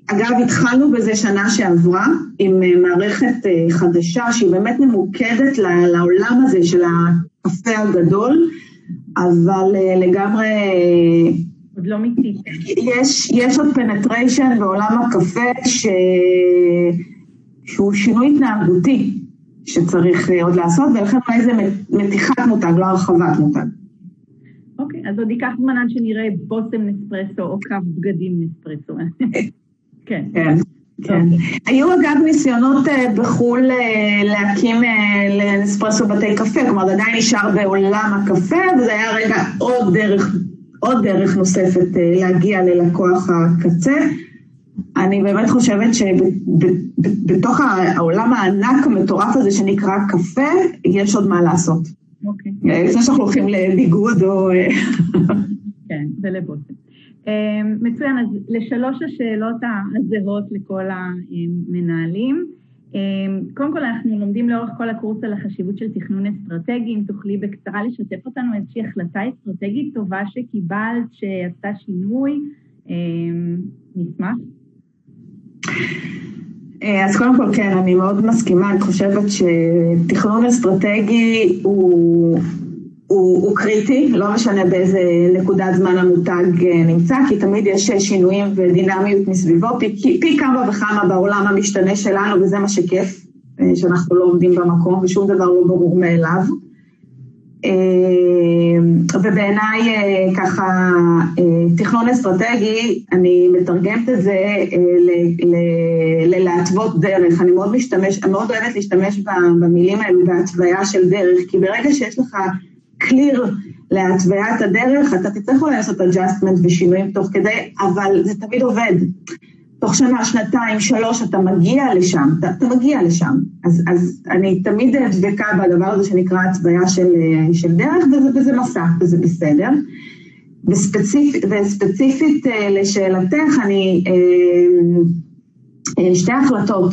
אגב, התחלנו בזה שנה שעברה עם מערכת חדשה שהיא באמת ממוקדת לעולם הזה של הקפה הגדול, אבל לגמרי... עוד לא מיציתם. יש, יש עוד penetration בעולם הקפה ש... שהוא שינוי התנהגותי שצריך עוד לעשות, ולכן אולי זה מתיחת מותג, לא הרחבת מותג. אוקיי, אז עוד ייקח זמן עד שנראה בושם נספרסו או קו בגדים נספרסו. כן. כן. כן. היו אגב ניסיונות אה, בחו"ל אה, להקים אה, לנספרסו בתי קפה, כלומר זה עדיין נשאר בעולם הקפה, וזה היה רגע עוד דרך, עוד דרך נוספת להגיע ללקוח הקצה. אני באמת חושבת שבתוך העולם הענק המטורף הזה שנקרא קפה, יש עוד מה לעשות. אוקיי. לפני שאנחנו הולכים לביגוד או... כן, ולבושם. אמ, מצוין, אז לשלוש השאלות הזהות לכל המנהלים. קודם כל, אנחנו לומדים לאורך כל הקורס על החשיבות של תכנון אסטרטגי. אם תוכלי בקצרה לשתף אותנו איזושהי החלטה אסטרטגית טובה שקיבלת, שעשתה שינוי, נשמח. אה, אז קודם כל כן, אני מאוד מסכימה, אני חושבת שתכנון אסטרטגי הוא, הוא, הוא קריטי, לא משנה באיזה נקודת זמן המותג אה, נמצא, כי תמיד יש שינויים ודינמיות מסביבו, פי, פי כמה וכמה בעולם המשתנה שלנו, וזה מה שכיף, אה, שאנחנו לא עומדים במקום ושום דבר לא ברור מאליו. אה, ובעיניי אה, ככה אה, תכנון אסטרטגי, אני מתרגמת את זה ללהתוות דרך. אני מאוד משתמש, אני מאוד אוהבת להשתמש במילים האלו בהתוויה של דרך, כי ברגע שיש לך קליר להתוויית הדרך, אתה תצטרך אולי לעשות adjustment ושינויים תוך כדי, אבל זה תמיד עובד. תוך שנה, שנתיים, שלוש, אתה מגיע לשם, אתה, אתה מגיע לשם. אז, אז אני תמיד דבקה בדבר הזה שנקרא התוויה של, של דרך, וזה, וזה מסע, וזה בסדר. וספציפ, וספציפית אה, לשאלתך, אני... אה, אה, שתי החלטות.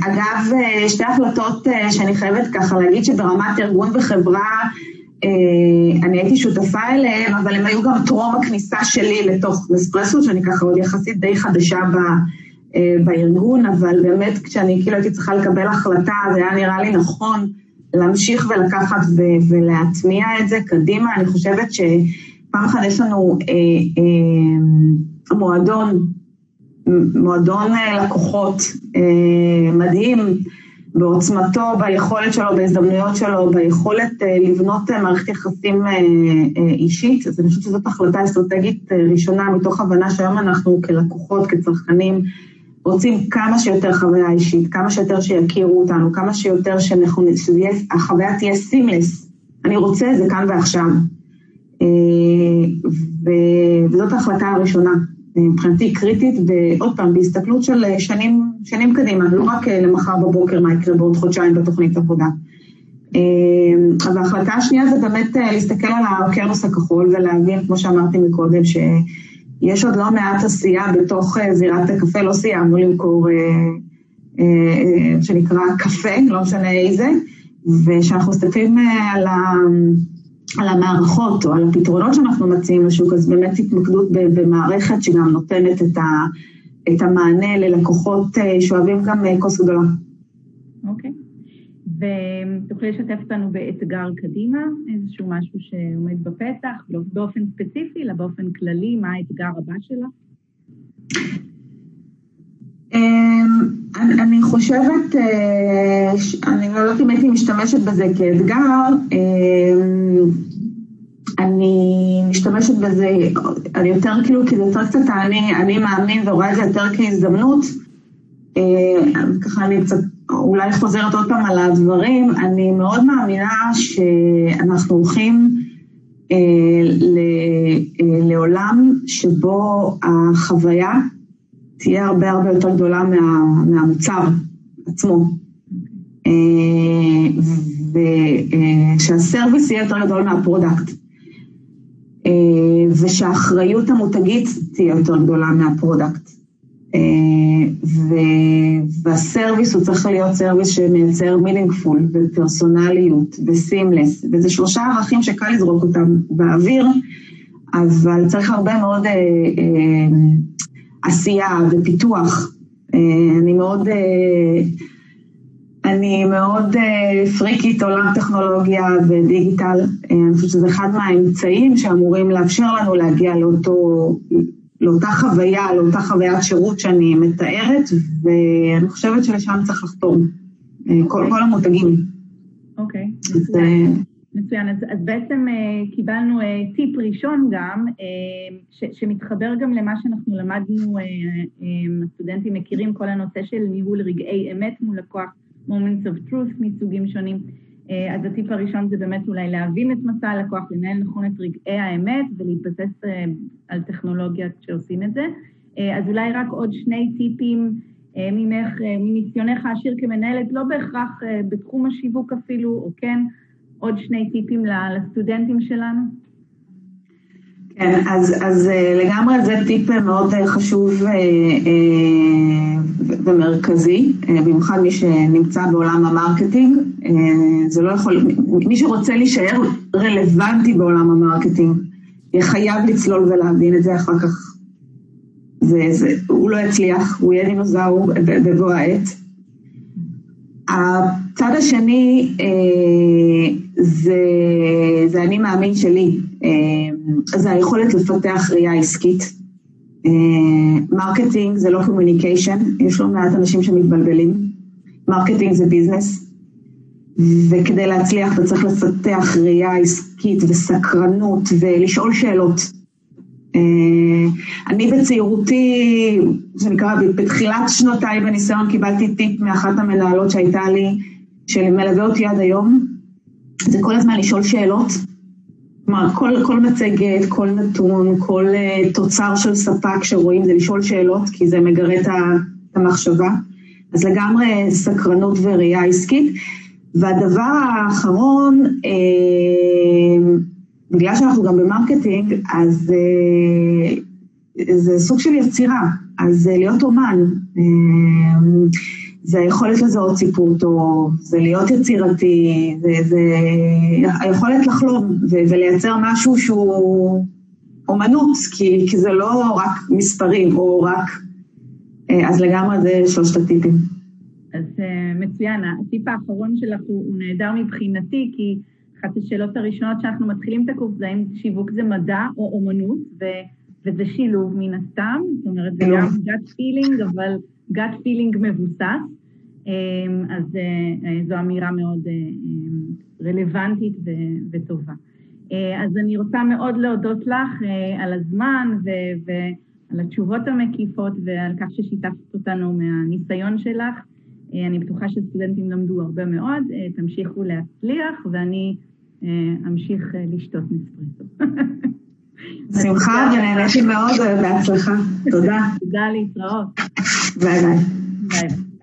אגב, שתי החלטות שאני חייבת ככה להגיד שברמת ארגון וחברה אני הייתי שותפה אליהן, אבל הן היו גם טרום הכניסה שלי לתוך אספרסו, שאני ככה עוד יחסית די חדשה ב, בארגון, אבל באמת כשאני כאילו הייתי צריכה לקבל החלטה, זה היה נראה לי נכון להמשיך ולקחת ולהטמיע את זה קדימה. אני חושבת ש... פעם אחת יש לנו אה, אה, מועדון, מועדון אה, לקוחות אה, מדהים בעוצמתו, ביכולת שלו, בהזדמנויות שלו, ביכולת אה, לבנות אה, מערכת יחסים אה, אישית. אז אני חושבת שזאת החלטה אסטרטגית ראשונה מתוך הבנה שהיום אנחנו כלקוחות, כצרכנים, רוצים כמה שיותר חוויה אישית, כמה שיותר שיכירו אותנו, כמה שיותר שהחוויה תהיה סימלס. אני רוצה את זה כאן ועכשיו. וזאת ההחלטה הראשונה, מבחינתי קריטית, ועוד פעם, בהסתכלות של שנים, שנים קדימה, לא רק אה, למחר בבוקר מה יקרה בעוד חודשיים בתוכנית עבודה. אז ההחלטה השנייה זה באמת להסתכל על האוקיינוס הכחול ולהבין, כמו שאמרתי מקודם, שיש עוד לא מעט עשייה בתוך זירת הקפה, לא סיימנו למכור, שנקרא קפה, לא משנה איזה, ושאנחנו מסתכלים על ה... על המערכות או על הפתרונות שאנחנו מציעים לשוק, אז באמת התמקדות במערכת שגם נותנת את, ה, את המענה ללקוחות אה, שאוהבים גם אה, כוס גדולה. אוקיי. ותוכלי לשתף אותנו באתגר קדימה, איזשהו משהו שעומד בפתח, לא באופן ספציפי, אלא באופן כללי, מה האתגר הבא שלה? אמ, אני חושבת, אה, אני לא יודעת אם הייתי משתמשת בזה כאתגר, אמ, אני משתמשת בזה, אני יותר כאילו, כי זה יותר קצת אני, אני מאמין ורואה את זה יותר כהזדמנות, אה, ככה אני קצת אולי חוזרת עוד פעם על הדברים, אני מאוד מאמינה שאנחנו הולכים אה, לעולם שבו החוויה תהיה הרבה הרבה יותר גדולה מה, מהמוצר עצמו. אה, ושה service יהיה יותר גדול מה product. אה, ושהאחריות המותגית תהיה יותר גדולה מה product. אה, וה service הוא צריך להיות service שמייצר meaningful ופרסונליות ו seamless, וזה שלושה ערכים שקל לזרוק אותם באוויר, אבל צריך הרבה מאוד עשייה ופיתוח. אה, אני מאוד, אה, אני מאוד אה, פריקית עולם טכנולוגיה ודיגיטל. אני חושבת שזה אחד מהאמצעים שאמורים לאפשר לנו להגיע לאותו, לאותה חוויה, לאותה חוויית שירות שאני מתארת, ואני חושבת שלשם צריך לחתום. כל, כל המותגים. אוקיי. Okay. אז, מצוין, אז, אז בעצם uh, קיבלנו uh, טיפ ראשון גם, uh, ש, שמתחבר גם למה שאנחנו למדנו, uh, uh, הסטודנטים מכירים כל הנושא של ניהול רגעי אמת מול לקוח, moments of truth מסוגים שונים. Uh, אז הטיפ הראשון זה באמת אולי להבין את מסע הלקוח, לנהל נכון את רגעי האמת ולהתבסס uh, על טכנולוגיה שעושים את זה. Uh, אז אולי רק עוד שני טיפים אה, ממך, אה, מניסיונך העשיר כמנהלת, לא בהכרח אה, בתחום השיווק אפילו, או כן, עוד שני טיפים לסטודנטים שלנו? כן, אז, אז אה, לגמרי זה טיפ מאוד אה, חשוב אה, ומרכזי, במיוחד מי שנמצא בעולם ה marketing. זה לא יכול, מי שרוצה להישאר רלוונטי בעולם ה marketing, חייב לצלול ולהבין את זה אחר כך. זה, זה, הוא לא יצליח, הוא יהיה דינוזאור בבוא העת. הצד השני אה, זה, זה אני מאמין שלי, אה, זה היכולת לפתח ראייה עסקית. אה, marketing זה לא communication, יש לא מעט אנשים שמתבלבלים. marketing זה business, וכדי להצליח אתה צריך לפתח ראייה עסקית וסקרנות ולשאול שאלות. אני בצעירותי, שנקרא, בתחילת שנותיי בניסיון קיבלתי טיפ מאחת המנהלות שהייתה לי, שמלווה אותי עד היום, זה כל הזמן לשאול שאלות, כלומר, כל, כל מצגת, כל נתון, כל uh, תוצר של ספק שרואים זה לשאול שאלות, כי זה מגרה את המחשבה. אז לגמרי סקרנות וראייה עסקית. והדבר האחרון, אה, בגלל שאנחנו גם ב marketing, אז אה, זה סוג של יצירה, אז להיות אומן. אה, זה היכולת לזהות סיפור טוב, זה להיות יצירתי, זה, זה היכולת לחלום ו- ולייצר משהו שהוא אומנות, כי, כי זה לא רק מספרים או רק... אז לגמרי זה שלושת הטיפים. אז אה, מצוין. הטיפ האחרון שלך הוא, הוא נהדר מבחינתי, כי אחת השאלות הראשונות שאנחנו מתחילים את הקורס זה האם שיווק זה מדע או אומנות, ו, וזה שילוב מן הסתם, זאת אומרת, זה גם gut feeling, אבל gut feeling מבוסס. Um, אז uh, זו אמירה מאוד uh, רלוונטית ו- וטובה. אז אני רוצה מאוד להודות לך על הזמן ו- ועל התשובות המקיפות ועל כך ששיתפת אותנו מהניסיון שלך. אה, אני בטוחה שסטודנטים למדו הרבה מאוד, אה, תמשיכו להצליח, ואני אה, אמשיך לשתות נספרסו. שמחה, ונהניתי מאוד, בהצלחה. תודה. תודה להתראות. ביי ביי. ביי.